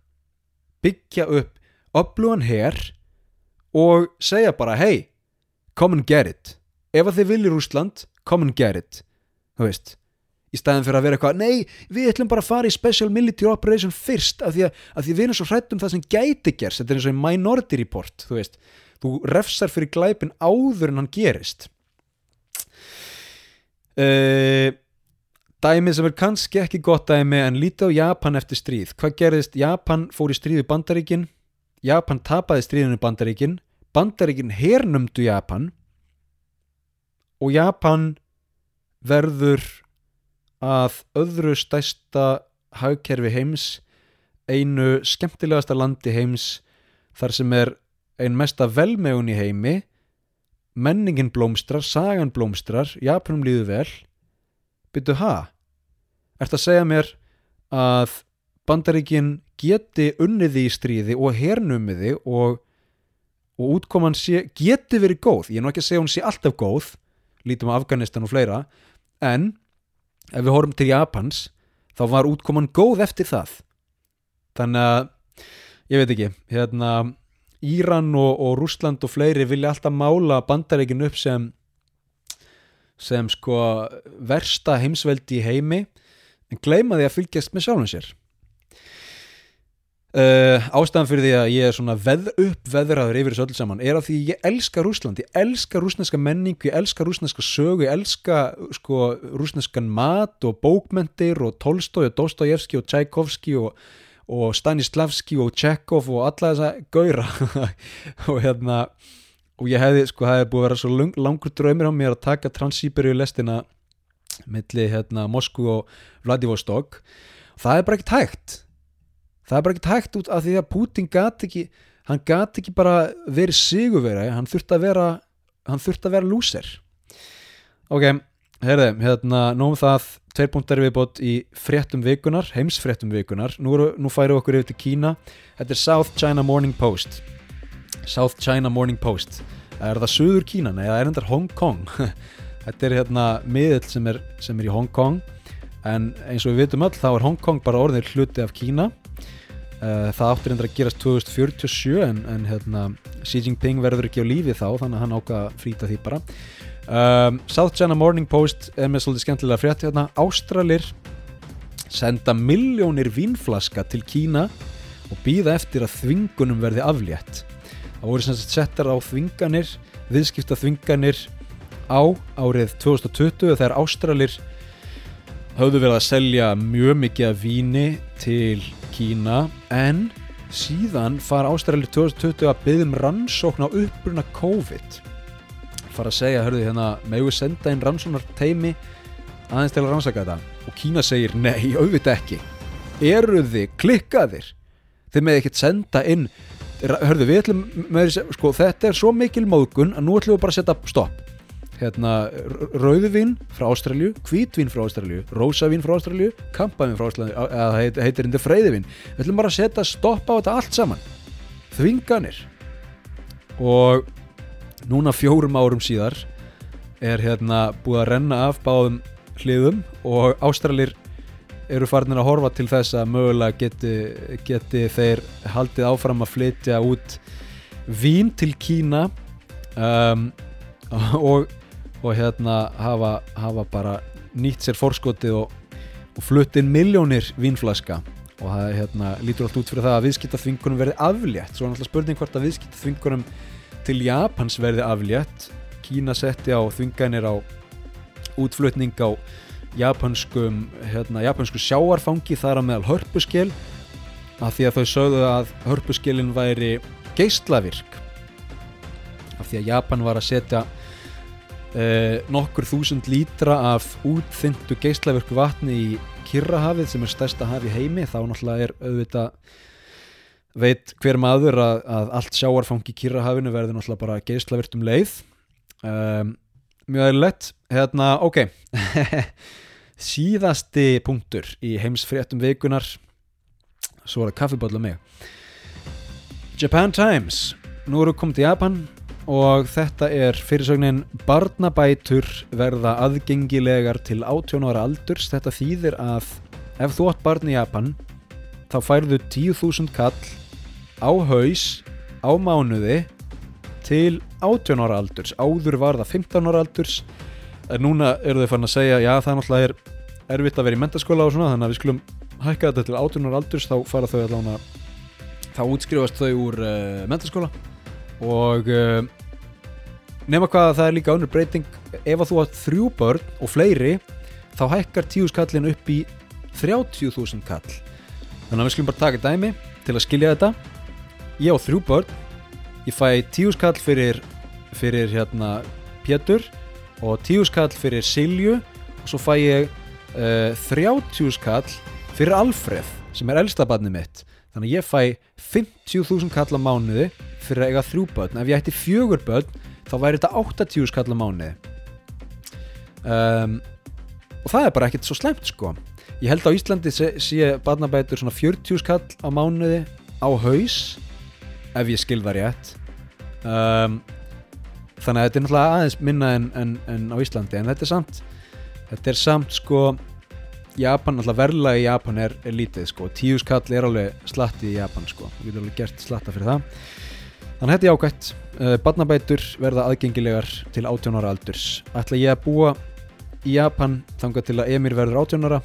[SPEAKER 1] byggja upp öflugan her og segja bara hei, come and get it. Ef að þið viljið Rústland, come and get it. Þú veist í staðin fyrir að vera eitthvað, nei, við ætlum bara að fara í special military operation fyrst af því að, að því við erum svo hrætt um það sem gæti gerst. Þetta er eins og í minority report, þú veist þú refsar fyrir glæpin áður en hann gerist. Uh, dæmi sem er kannski ekki gott dæmi en lítið á Japan eftir stríð. Hvað gerðist? Japan fór í stríð í Bandaríkin. Japan tapaði stríðinu í Bandaríkin. Bandaríkin hernumdu Japan. Og Japan verður að öðru stærsta hagkerfi heims einu skemmtilegasta landi heims þar sem er ein mesta velmegun í heimi menningin blómstrar, sagan blómstrar Japanum líður vel. Byrju ha? Ert að segja mér að bandaríkin geti unniði í stríði og hernumiði og, og útkoman sé, geti verið góð? Ég er nú ekki að segja hún sé alltaf góð lítum á Afganistan og fleira en ef við horfum til Japans þá var útkoman góð eftir það. Þannig að ég veit ekki, hérna Íran og, og Rúsland og fleiri vilja alltaf mála bandaríkin upp sem sem sko versta heimsveldi í heimi en gleyma því að fylgjast með sjálfum sér. Uh, ástæðan fyrir því að ég er svona veð upp veðraður yfir þessu öll saman er að því ég elska Rússland, ég elska rússneska menningu, ég elska rússneska sögu, ég elska sko rússneskan mat og bókmentir og Tolstói og Dostojevski og Tchaikovski og, og Stanislavski og Chekhov og alla þessa gaura og hérna og ég hefði, sko, það hefði búið að vera svo lang, langur draumir á mér að taka Transsíberíu lestina milli hérna Moskvu og Vladivostok. Það er bara ekkert hægt. Það er bara ekkert hægt út af því að Putin gat ekki hann gat ekki bara verið sigurvera hann þurfti að vera hann þurfti að vera lúser. Ok, heyrðu, hérna nóum það tveir punktar viðbót í fréttum vikunar, heimsfréttum vikunar nú, nú færum við okkur yfir til Kína. Þetta er South China Morning Post. South China Morning Post. Er það Suður Kína, nei það er endar Hong Kong. Þetta er hérna miðill sem er, sem er í Hong Kong. En eins og við vitum öll þá er Hong Kong bara orðin hluti af Kína. Uh, það áttur endur að gerast 2047 en, en hérna, Xi Jinping verður ekki á lífi þá þannig að hann ákvað að flýta því bara um, South China Morning Post er með svolítið skemmtilega frétt hérna. Ástralir senda miljónir vínflaska til Kína og býða eftir að þvingunum verði aflétt. Það voru sem sagt settar á þvinganir viðskipta þvinganir á árið 2020 þegar Ástralir höfðu verið að selja mjög mikið af víni til Kína. En síðan fara Ástralir 2020 að byggja um rannsókn á uppruna COVID fara að segja, hörðu hérna megum við senda inn rannsóknar teimi aðeins til að rannsaka þetta? Og Kína segir nei, auðvitað ekki. Eru þið klikkaðir? Þið með ekkert senda inn. Hörðu við ætlum með sko þetta er svo mikil móðgun að nú ætlum við bara að setja stopp. Hérna rauðvín frá Ástralju hvítvín frá Ástralju, rósavín frá Ástralju kampavín frá Ástralju, eða heit, heitir hindi freyðivín, við ætlum bara að setja stopp á þetta allt saman. Þvinganir. Og núna fjórum árum síðar er hérna búið að renna af báðum hliðum og Ástralir eru farinir að horfa til þess að mögulega geti, geti þeir haldið áfram að flytja út vín til Kína um, og, og hérna hafa, hafa bara nýtt sér forskotið og, og flutt inn miljónir vínflaska. Og það hérna, lítur allt út fyrir það að viðskiptaþvingunum verði aflétt. Svo er náttúrulega spurning hvort að viðskiptaþvingunum til Japans verði aflétt. Kína setti á þvinganir á útflutning á japanskum, hérna, japansku sjáarfangi þar að meðal hörpuskel af því að þau sögðu að hörpuskilin væri geislavirk. Af því að Japan var að setja eh, nokkur þúsund lítra af útþyndu geislavirku vatni í Kirrahafið sem er stærsta haf í heimi. Þá náttúrulega er auðvitað veit hver maður að, að allt sjáarfangi í Kirrahafinu verður náttúrulega bara geislavirt um leið. Um, mjög aðeinlegt hérna, ok. Síðasti punktur í heimsfréttum vikunar svo er það kaffibólla mig. Japan Times. Nú eru komið til Japan og þetta er fyrirsögnin barnabætur verða aðgengilegar til 18 ára aldurs. Þetta þýðir að ef þú átt barn í Japan þá færðu 10.000 kall á haus á mánuði til 18 ára aldurs. Áður var það 15 ára aldurs. En núna eru þau fann að segja já það náttúrulega er erfitt að vera í mentaskóla og svona þannig að við skulum hækka þetta til 18 ára aldurs þá fara þau allavega þá útskrifast þau úr uh, mentaskóla og uh, nema hvað að það er líka önnur breyting. Ef að þú átt þrjú börn og fleiri þá hækkar tíu skallin upp í 30.000 kall. Þannig að við skulum bara taka dæmi til að skilja þetta ég á þrjú börn. Ég fæ tíu skall fyrir fyrir hérna Pétur og tíu skall fyrir Silju og svo fæ ég uh, 30 skall fyrir Alfreð sem er elsta barni mitt. Þannig að ég fæ 50.000 kall á mánuði fyrir að eiga þrjú börn. Ef ég ætti fjögur börn þá væri þetta 80 skall á mánuði. Um, og það er bara ekkert svo slemt sko. Ég held á Íslandi sé, sé barnabætur svona 40 skall á mánuði á haus ef ég skil það rétt. Um, þannig að þetta er náttúrulega aðeins minna en, en, en á Íslandi en þetta er samt þetta er samt sko Japan, alltaf verðlega í Japan er, er lítið sko, tíu skall er alveg slatti í Japan sko, við getum alveg gert slatta fyrir það. Þannig að þetta er ágætt uh, barnabætur verða aðgengilegar til 18 ára aldurs. Ætla ég að búa í Japan þangað til að Emir verður 18 ára?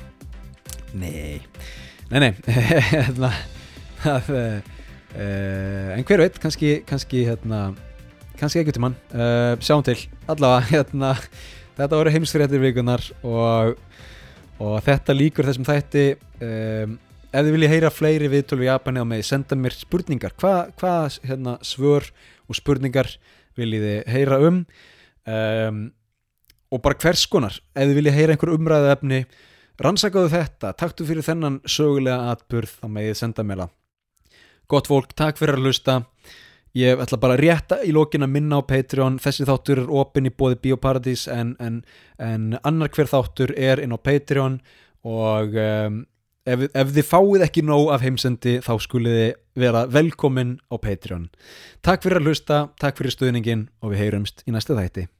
[SPEAKER 1] Nei, nei, nei. Hérna, að, uh, en hver veit, kannski, kannski, hérna, kannski ekki til mann, uh, sjáum til, allavega, hérna, þetta voru heimsfréttir vikunar og, og þetta líkur þessum þætti, um, ef þið viljið heyra fleiri viðtölu í Japani á mig, senda mér spurningar, hvað hva, hérna, svör og spurningar viljið þið heyra um, um og bara hvers konar, ef þið viljið heyra einhver umræðu efni, rannsakaðu þetta, taktu fyrir þennan sögulega atburð þá megið senda mér það. Gott fólk, takk fyrir að hlusta. Ég ætla bara rétta í lókin að minna á Patreon, þessi þáttur er opinn í bóði Bíóparadís en, en, en annar hver þáttur er inn á Patreon og um, ef, ef þið fáið ekki nóg af heimsendi þá skulið þið vera velkomin á Patreon. Takk fyrir að hlusta, takk fyrir stuðningin og við heyrumst í næsta þætti.